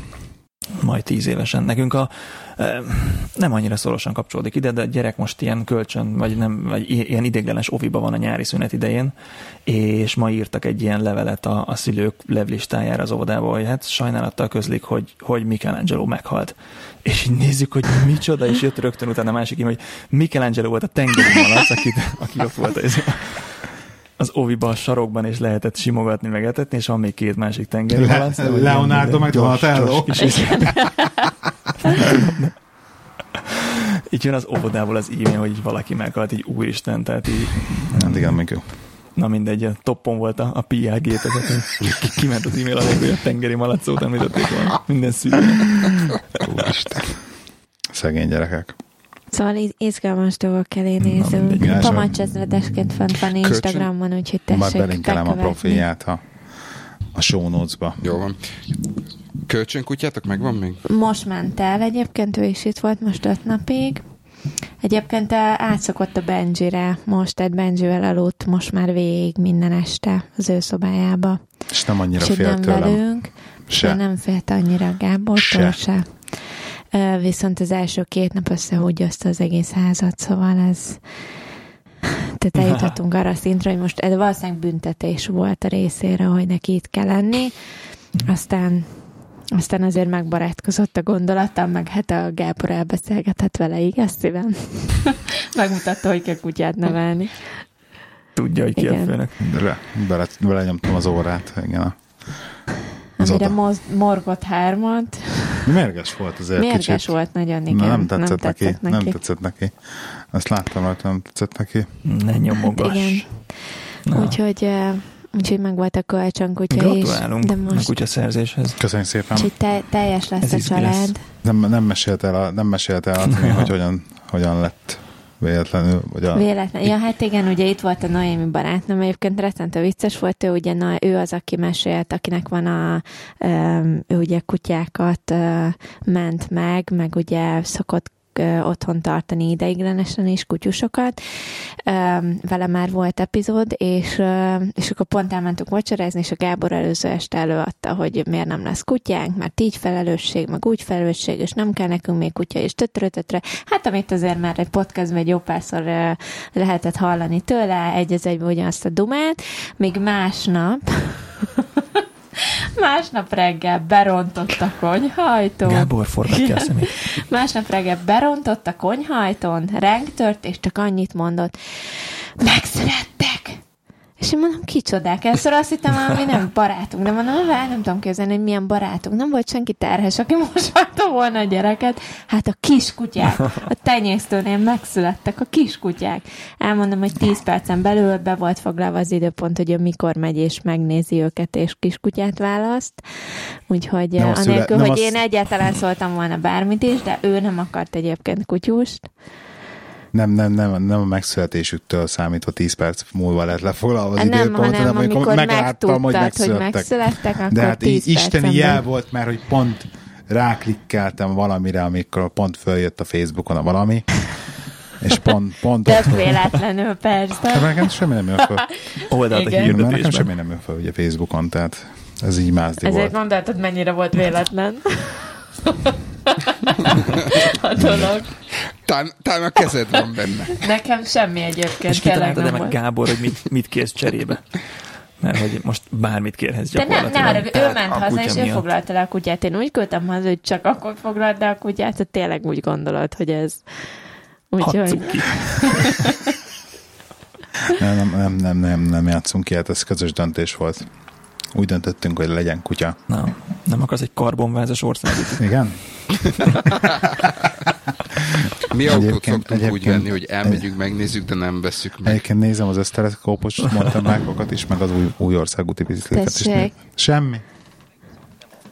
Majd tíz évesen. Nekünk a nem annyira szorosan kapcsolódik ide, de a gyerek most ilyen kölcsön, vagy, nem, vagy ilyen idéglenes oviba van a nyári szünet idején, és ma írtak egy ilyen levelet a, a szülők levlistájára az óvodába, hogy hát sajnálattal közlik, hogy, hogy Michelangelo meghalt. És így nézzük, hogy micsoda, és jött rögtön utána a másik, hogy Michelangelo volt a tengeri malac, aki, aki ott volt ez, az oviba a sarokban, és lehetett simogatni, meg etetni, és van még két másik tengeri Le- hogy Leonardo meg Donatello. így [LAUGHS] jön az óvodából az e-mail, hogy így valaki meghalt, így úristen, tehát így, Hát igen, még jó. na mindegy, a toppon volt a, a PR gépezet, kiment az e-mail alá, hogy a tengeri malacót említették volna. Minden szülő. Úristen. Szegény gyerekek. Szóval izgalmas dolgok elé nézünk. Igen, Pamacsezredesként fent van Instagramon, úgyhogy Már tessék belinkelem a profilját a, a show notes-ba. Jó van. Kölcsönkutyátok megvan még? Most ment el egyébként, ő is itt volt most öt napig. Egyébként átszokott a Benjire most, tehát Benjivel aludt most már végig minden este az ő szobájába. És nem annyira Úgyhogy fél nem tőlem. velünk, Se. de nem félt annyira Gábortól Se. se. Viszont az első két nap összehúgyozta az egész házat, szóval ez tehát eljutottunk arra a szintre, hogy most ez valószínűleg büntetés volt a részére, hogy neki itt kell lenni. Aztán aztán azért megbarátkozott a gondolattal, meg hát a Gábor elbeszélgetett vele, igaz szívem? [LAUGHS] Megmutatta, hogy kell kutyát nevelni. Tudja, hogy ki a Igen. főnök. Bele, bele, belenyomtam az órát. Igen. a- Az Amire oda. morgott hármat. Mérges volt azért Mérges kicsit. volt nagyon, igen. Na, nem tetszett, nem neki. tetszett neki. Nem tetszett neki. Azt láttam rajta, nem tetszett neki. Ne nyomogass. Hát igen. Na, Úgyhogy, úgyhogy meg volt a kölcsönkutya is. Gratulálunk De a most kutyaszerzéshez. Köszönjük szépen. úgyhogy te, teljes lesz Ez a család. lesz. Nem, nem mesélte el, a, nem mesélte el a Timi, hogy [LAUGHS] hogyan, hogyan lett véletlenül, vagy a, Véletlen. Ja, hát igen, ugye itt volt a Noémi barátnőm, egyébként rettentő vicces volt, ő ugye na, ő az, aki mesélt, akinek van a, ő ugye kutyákat ment meg, meg ugye szokott otthon tartani ideiglenesen is kutyusokat. Vele már volt epizód, és, és akkor pont elmentünk vacsorázni, és a Gábor előző este előadta, hogy miért nem lesz kutyánk, mert így felelősség, meg úgy felelősség, és nem kell nekünk még kutya, és tötrötötre. Hát amit azért már egy podcastban egy jó párszor lehetett hallani tőle, egy az egyben ugyanazt a dumát, még másnap [LAUGHS] Másnap reggel berontott a konyhajtón. Gábor forgatja a szemét. Másnap reggel berontott a konyhajtón, ránk tört, és csak annyit mondott, megszülettek! És én mondom, kicsodák. Először azt hittem, hogy nem barátunk, de mondom, vár, nem tudom képzelni, hogy milyen barátunk. Nem volt senki terhes, aki [LAUGHS] mosatta volna a gyereket. Hát a kiskutyák, a tenyésztőnél megszülettek a kiskutyák. Elmondom, hogy 10 percen belül be volt foglalva az időpont, hogy ő mikor megy és megnézi őket, és kiskutyát választ. Úgyhogy Nem szüle- anélkül, nem hogy a én egyáltalán szóltam volna bármit is, de ő nem akart egyébként kutyust. Nem, nem, nem, nem a megszületésüktől számítva 10 perc múlva lett lefoglalva az nem, időpont, hanem amikor megláttam, hogy megtudtad, hogy megszülettek. megszülettek, akkor De hát 10 így isteni jel volt, mert hogy pont ráklikkeltem valamire, amikor pont följött a Facebookon a valami, és pont, pont ott Tök véletlenül, persze. Hát nekem semmi nem jön föl. [LAUGHS] Oldalt a Igen. Mert nekem hirdetésben. semmi nem jön föl ugye Facebookon, tehát ez így mázdi Ezért volt. mondhatod, mennyire volt véletlen. A dolog. Talán, talán a kezed van benne. Nekem semmi egyébként És tényleg kitaláltad-e nem meg. Gábor, hogy mit, mit kérsz cserébe? Mert hogy most bármit kérhetsz De nem, gyakorlatilag. ne arra, ő ment haza, és ő miatt. foglalta le a kutyát. Én úgy küldtem haza, hogy csak akkor foglalt le a kutyát, hogy tényleg úgy gondolod, hogy ez... Úgyhogy... [LAUGHS] nem, nem, nem, nem, nem játszunk ki, hát ez közös döntés volt. Úgy döntöttünk, hogy legyen kutya. Na, nem akarsz egy karbonvázas országot? Igen? [LAUGHS] Mi autót szoktunk úgy venni, hogy elmegyünk, megnézzük, de nem veszük meg. Egyébként nézem az összteleszkópos montanákokat [LAUGHS] is, meg az új, új országúti biciklitet is. Semmi.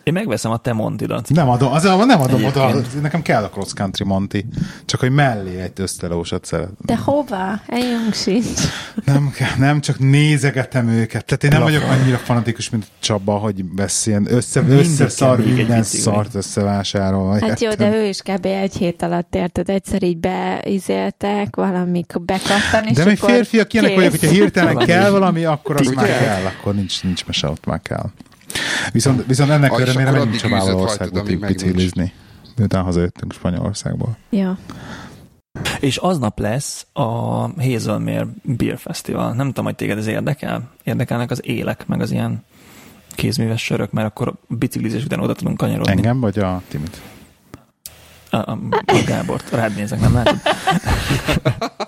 Én megveszem a te Montidat. Nem adom, az, nem adom oda, Egyébként. nekem kell a cross country Monty, csak hogy mellé egy össztelósat szeret. De hova? Eljünk sincs. Nem, kell, nem csak nézegetem őket. Tehát én nem vagyok annyira fanatikus, mint Csaba, hogy beszéljen. Össze, összeszar minden bicikli. szart összevásárol. Hát jó, de ő is kb. egy hét alatt érted, egyszer így beizéltek, valamik bekattan, és De mi férfiak ilyenek vagyok, hogyha hirtelen kell valami, akkor az már kell, akkor nincs, nincs mese, ott már kell. Viszont, viszont ennek Ah, örömére akkor menjünk addig Csabával űzött rajtad, országútig amíg meg nincs. biciklizni. Miután hazajöttünk Spanyolországból. Ja. És aznap lesz a Hazelmere Beer Festival. Nem tudom, hogy téged ez érdekel? Érdekelnek az élek, meg az ilyen kézműves sörök, mert akkor biciklizés után oda tudunk kanyarodni. Engem vagy a Timit? A, a, a Gábort. Rád nézek, nem látod? [LAUGHS]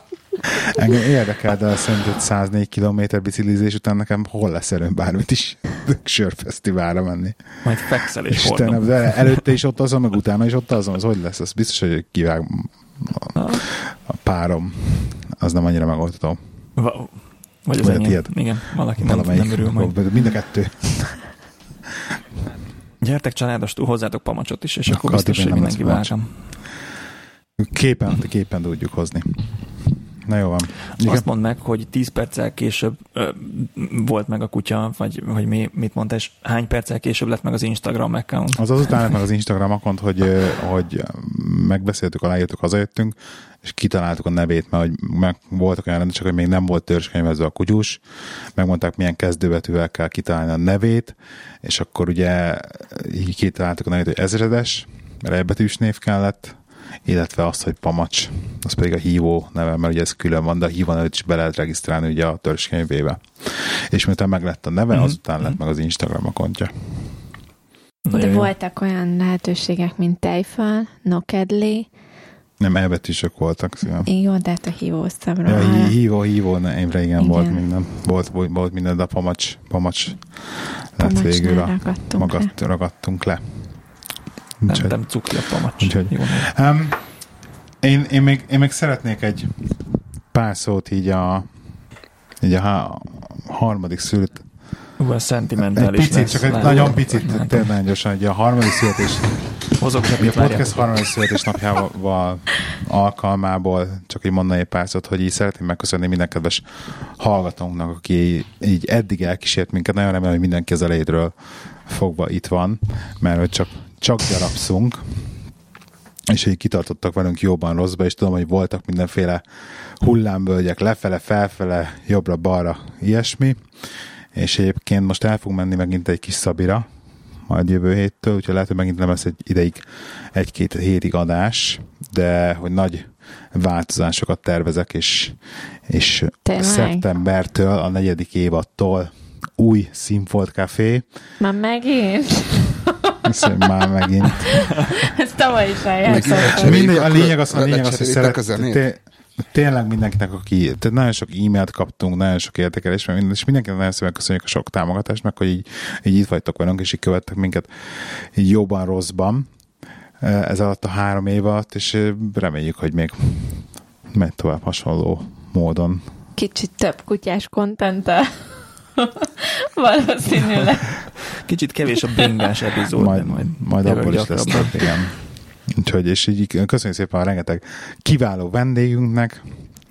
Engem érdekel, de szerinted 104 km biciklizés után nekem hol lesz erőm bármit is [LAUGHS] sörfesztiválra menni. Majd fekszel és Istenem, de előtte is ott azon, meg utána is ott azon, az hogy lesz? Az biztos, hogy kivág a, a párom. Az nem annyira megoldható. Va- Vagy az enyém. tiéd. Igen, valaki nem, nem örül majd. Mind a kettő. Gyertek családostul, hozzátok pamacsot is, és Na, akkor biztos, hogy mindenki vágam. Képen, képen tudjuk hozni. Na jó van. Igen. Azt mondd meg, hogy 10 perccel később ö, volt meg a kutya, vagy hogy mi, mit mondta, és hány perccel később lett meg az Instagram account. Az azután lett meg az Instagram akont, hogy, hogy megbeszéltük, aláírtuk, hazajöttünk, és kitaláltuk a nevét, mert hogy meg voltak olyan rendesek, hogy még nem volt törzskönyvezve a kutyus, megmondták, milyen kezdőbetűvel kell kitalálni a nevét, és akkor ugye így kitaláltuk a nevét, hogy ezredes, mert elbetűs név kellett, illetve azt, hogy Pamacs, az pedig a hívó neve, mert ugye ez külön van, de a hívó nevet is be lehet regisztrálni ugye a törzskönyvébe. És miután meg lett a neve, Mhm. azután lett meg az Instagram akontja. De jó. voltak olyan lehetőségek, mint tejfal, nokedli, Nem elbetűsök voltak. Szóval. jó, de hát a hívószamra. Ja, hí- hívó, hívó, ne, évre igen, Igen. volt minden. Volt, volt, volt minden, de a pamacs, pamacs lett végül a ragadtunk magat, ragadtunk le. Nem, Úgyhogy- nem cukri a pamacs. Úgyhogy- Jó, Um, én, én, még, én még szeretnék egy pár szót így a, így a há- harmadik szült. Ú, a Egy szentimentális picit, lesz. csak egy Látom. nagyon picit, tényleg gyorsan, hogy a harmadik születés, Hozok a podcast várjátok. harmadik születésnapjával alkalmából csak így mondani egy pár szót, hogy így szeretném megköszönni minden kedves hallgatónknak, aki így eddig elkísért minket. Nagyon remélem, hogy mindenki az elejétről fogva itt van, mert hogy csak, csak gyarapszunk, és így kitartottak velünk jóban, rosszba, és tudom, hogy voltak mindenféle hullámvölgyek, lefele, felfele, jobbra-balra, ilyesmi, és egyébként most el fog menni megint egy kis Szabira, majd jövő héttől, úgyhogy lehet, hogy megint nem lesz egy ideig, egy-két hétig adás, de hogy nagy változásokat tervezek, és, és Tényleg? szeptembertől, a negyedik évadtól új Színfolt Café, Már megint? [LAUGHS] ezt már megint. [LAUGHS] Ezt tavaly is eljátszottam. Mindegy, a lényeg az, a lényeg az hogy szeret, tényleg mindenkinek, aki, tehát nagyon sok e-mailt kaptunk, nagyon sok minden, és mindenkinek nagyon szépen köszönjük a sok támogatást, meg hogy így, így itt vagytok velünk, és így követtek minket így jobban, rosszban ez alatt a három év alatt, és reméljük, hogy még megy tovább hasonló módon. Kicsit több kutyás kontenttel. Valószínűleg. Kicsit kevés a bringás epizód, majd, majd, majd abból is lesz több, igen. Úgyhogy, és így köszönjük szépen a rengeteg kiváló vendégünknek,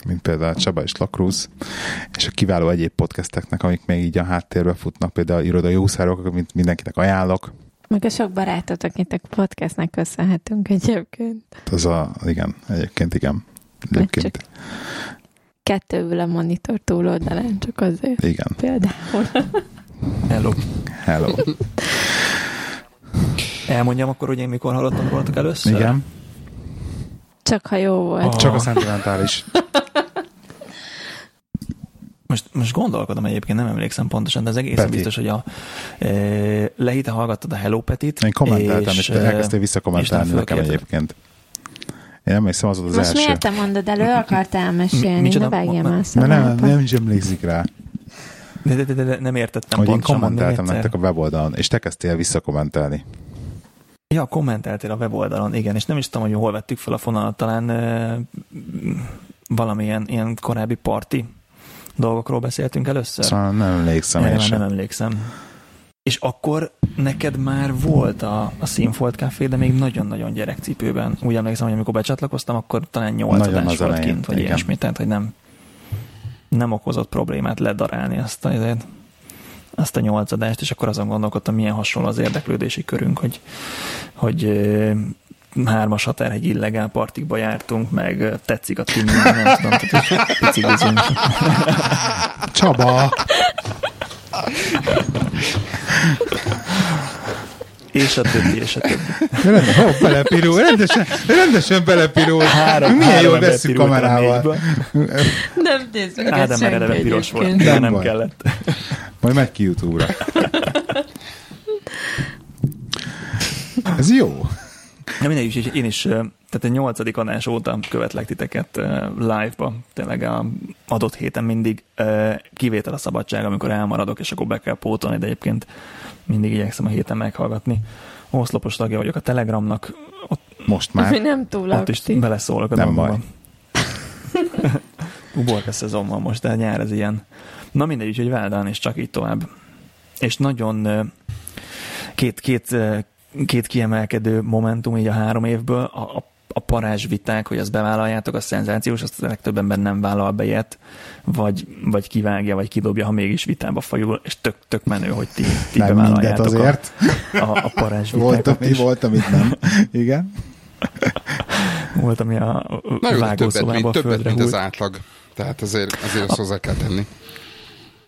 mint például Csaba és Lakruz, és a kiváló egyéb podcasteknek, amik még így a háttérbe futnak, például a Irodai Úszárok, amit mindenkinek ajánlok. Meg a sok barátot, akiknek podcastnek köszönhetünk egyébként. Az a, igen, egyébként igen. Egyébként. Csak kettőből a monitor túloldalán, csak azért. Igen. Például. Hello. Hello. Elmondjam akkor, hogy én mikor hallottam rólatok először? Igen. Csak ha jó volt. Oh. Csak a szentimentális. Most, most gondolkodom egyébként, nem emlékszem pontosan, de az egészen Peti. biztos, hogy a e, lehite hallgattad a Hello Petit. Én kommentáltam, és, és te elkezdtél visszakommentálni nekem egyébként. Én emlékszem, az volt az Most első. miért te mondod elő, akartál mesélni? Micsoda? Ne vágjam el Mert nem, nem is emlékszik rá, De, de, de, de, de nem értettem hogy én kommentáltam nektek a weboldalon, és te kezdtél visszakommentálni. Ja, kommenteltél a weboldalon, igen, és nem is tudom, hogy hol vettük fel a fonalat, talán ö, valamilyen ilyen korábbi parti dolgokról beszéltünk először. Szóval nem emlékszem Erre már nem emlékszem. És akkor neked már volt a, a Színfolt Café, de még nagyon-nagyon gyerekcipőben. Úgy emlékszem, hogy amikor becsatlakoztam, akkor talán nyolc Nagyon adás az volt elején, kint, vagy igen. ilyesmi, tehát hogy nem, nem okozott problémát ledarálni azt a, azért, azt a nyolc adást, és akkor azon gondolkodtam, milyen hasonló az érdeklődési körünk, hogy, hogy hármas határ egy illegál partikba jártunk, meg tetszik a Timi, nem tudom, tehát hogy picigizünk. Csaba! És a többi, és a többi. Rendben, oh, belepirul, rendesen, rendesen belepirul. Három, Milyen három jól veszük kamerával. Nem nézzük ezt Ádám már senki eleve piros volt, Nem nem kellett. Majd megy ki YouTube-ra. Ez jó. Ja, mindegy, is, én is, tehát a nyolcadik adás óta követlek titeket live-ba, tényleg a adott héten mindig kivétel a szabadság, amikor elmaradok, és akkor be kell pótolni, de egyébként mindig igyekszem a héten meghallgatni. Oszlopos tagja vagyok a Telegramnak, ott, Most már. nem túl ott is aktív. beleszólok a Nem baj. [LAUGHS] Uborka szezon van most, de nyár ez ilyen. Na mindegy, úgyhogy Váldán, és csak így tovább. És nagyon két, két, két kiemelkedő momentum így a három évből, a, a, a parázs viták, hogy azt bevállaljátok, a szenzációs, azt a legtöbb ember nem vállal be ilyet, vagy, vagy kivágja, vagy kidobja, ha mégis vitába fajul, és tök, tök menő, hogy ti, ti Nem bevállaljátok azért. a, a, a parázs [LAUGHS] Volt, vitákat ami, is. volt, amit nem. [LAUGHS] Igen. Volt, ami a Na jó, többet, mint, többet, mint az átlag. Tehát azért, azért azt hozzá kell tenni.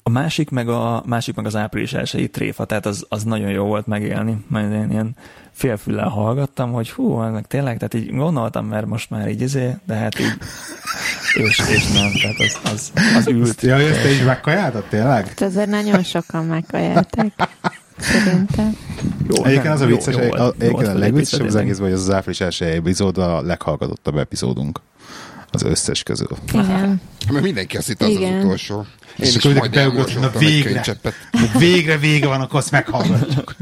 A másik meg, a, másik meg az április elsői tréfa, tehát az, az nagyon jó volt megélni, mert én ilyen félfüllel hallgattam, hogy hú, ennek tényleg, tehát így gondoltam, mert most már így izé, de hát így, és, és nem, tehát az, az, az ült. Ja, ezt te is megkajáltad tényleg? Hát Azért nagyon sokan megkajálták. Szerintem. Jó, Egyébként nem, az a vicces, jó jó egyébként a legviccesebb az egészben, hogy az az április első epizód a leghallgatottabb epizódunk. Az összes közül. Igen. Mert mindenki azt hitt, az Igen. az utolsó. Én És akkor mindenki beugrott, na végre. Végre vége van, akkor azt meghallgatjuk.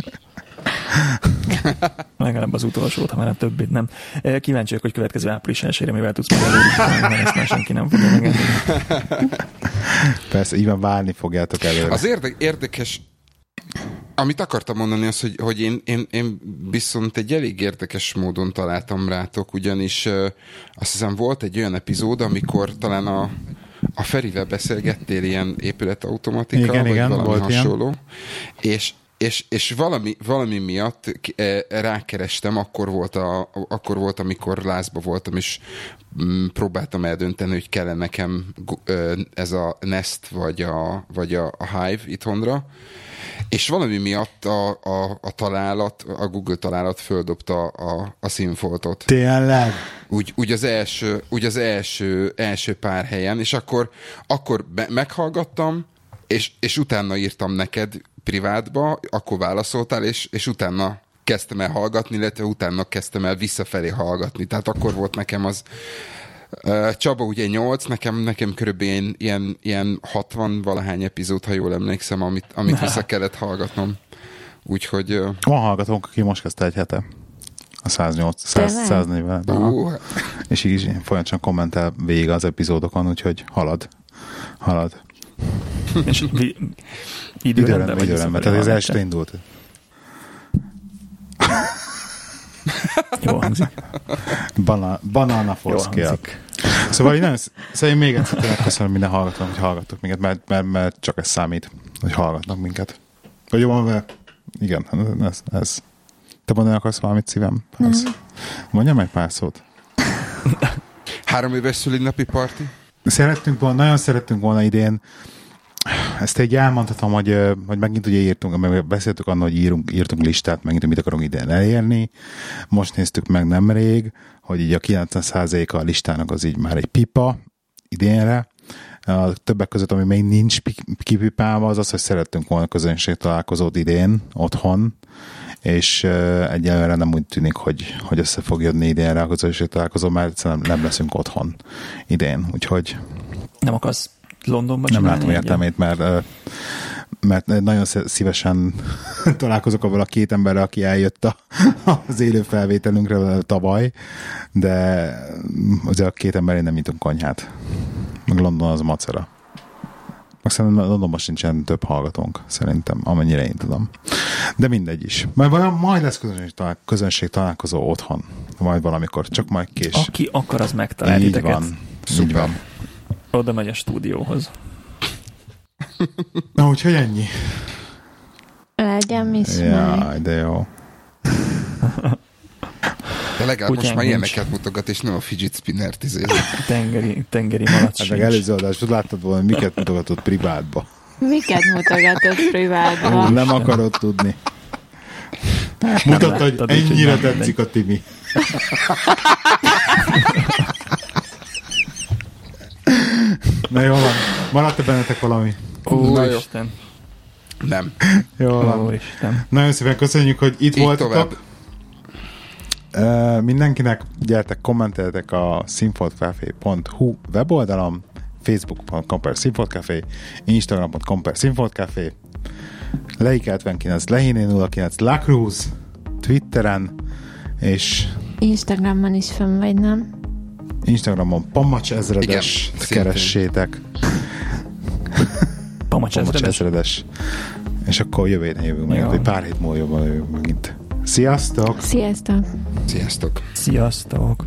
Legalább az utolsót, ha már a többit nem. Eh, Kíváncsi vagyok, hogy következő április elsőre mivel tudsz előre, mert ezt már senki nem fogja megenni. Persze, így várni fogjátok előre. Az érde- érdekes, amit akartam mondani, az, hogy, hogy én, én, én viszont egy elég érdekes módon találtam rátok, ugyanis uh, azt hiszem volt egy olyan epizód, amikor talán a, a Ferivel beszélgettél ilyen épületautomatika, Igen, vagy igen, valami volt ilyen. hasonló, és és, és valami, valami miatt eh, rákerestem, akkor volt, a, akkor volt, amikor lázba voltam, és mm, próbáltam eldönteni, hogy kell nekem ö, ez a Nest vagy a, vagy a Hive itthonra, és valami miatt a, a, a találat, a Google találat földobta a, a színfoltot Tényleg? úgy, úgy az, első, úgy az első, első pár helyen, és akkor, akkor be, meghallgattam, és, és utána írtam neked privátba, akkor válaszoltál, és, és utána kezdtem el hallgatni, illetve utána kezdtem el visszafelé hallgatni. Tehát akkor volt nekem az Csaba ugye 8, nekem, nekem körülbelül ilyen, ilyen, ilyen 60 valahány epizód, ha jól emlékszem, amit, amit vissza kellett hallgatnom. Úgyhogy... Van hallgatónk, aki most kezdte egy hete. A 108, 100, Tényleg? 140. Aha. Ú, És így folyamatosan kommentel végig az epizódokon, úgyhogy halad. Halad. És vi- időrendben, Időrendben, időrendben. Tehát az este indult. [LAUGHS] Jó hangzik. Bana, banana hangzik. Szóval így nagyon, szóval én még egyszer tényleg köszönöm minden hallgatónak, hogy hallgattok minket, mert, mert, mert csak ez számít, hogy hallgatnak minket. Vagy jobban, mert igen, ez, ez. Te mondani akarsz valamit szívem? Ez. Mondjam egy pár szót. három éves szülinapi parti. Szerettünk volna, nagyon szerettünk volna idén, ezt egy elmondhatom, hogy, hogy megint ugye írtunk, meg beszéltük annak, hogy írunk, írtunk listát, megint, hogy mit akarunk idén elérni. Most néztük meg nemrég, hogy így a 90%-a a listának az így már egy pipa idénre. A többek között, ami még nincs pi- kipipálva, az az, hogy szerettünk volna közönség találkozót idén, otthon, és egyelőre nem úgy tűnik, hogy, hogy össze fog jönni idénre a közönség találkozó, mert egyszerűen nem leszünk otthon idén. Úgyhogy Nem akarsz Londonban nem látom értelmét, mert, mert nagyon sz- szívesen [LAUGHS] találkozok avval a két emberrel, aki eljött a, az élő felvételünkre tavaly, de azért a két emberén nem nyitunk konyhát. Meg London az macera. Meg szerintem Londonban sincsen több hallgatónk, szerintem, amennyire én tudom. De mindegy is. Majd, vajon majd lesz közönség, talál, közönség találkozó otthon. Majd valamikor, csak majd kés. Aki akar, az megtalál Így titeket. van. Így Szuper. van. Oda megy a stúdióhoz. Na, úgyhogy ennyi. Legyen mi Jaj, de jó. De legalább most Kutyánk már nincs. ilyeneket mutogat, és nem a fidget spinner izé. Tengeri, tengeri malac Hát meg sincs. előző adást láttad volna, miket mutogatott privátba. Miket mutogatott privátban? Nem akarod tudni. Mutatta, hogy láttad, úgyhogy ennyire nem tetszik a Timi. Na jó van. Maradt-e bennetek valami? Na jó. Úristen. Nem. Jó van. Úristen. Nagyon szépen köszönjük, hogy itt Így voltatok. Uh, mindenkinek gyertek, kommenteljetek a színfoltcafé.hu weboldalon, facebook.com per színfoltcafé, instagram.com per színfoltcafé, Leik 79, Lehiné 09, Lacruz, Twitteren, és Instagramon is fönn vagy, nem? Instagramon Pamacs ezredes, Igen, keressétek. [LAUGHS] Pamacs Pamacs ezredes. ezredes. És akkor jövő héten jövünk Jó. vagy pár hét múlva jövünk megint. Sziasztok! Sziasztok! Sziasztok. Sziasztok.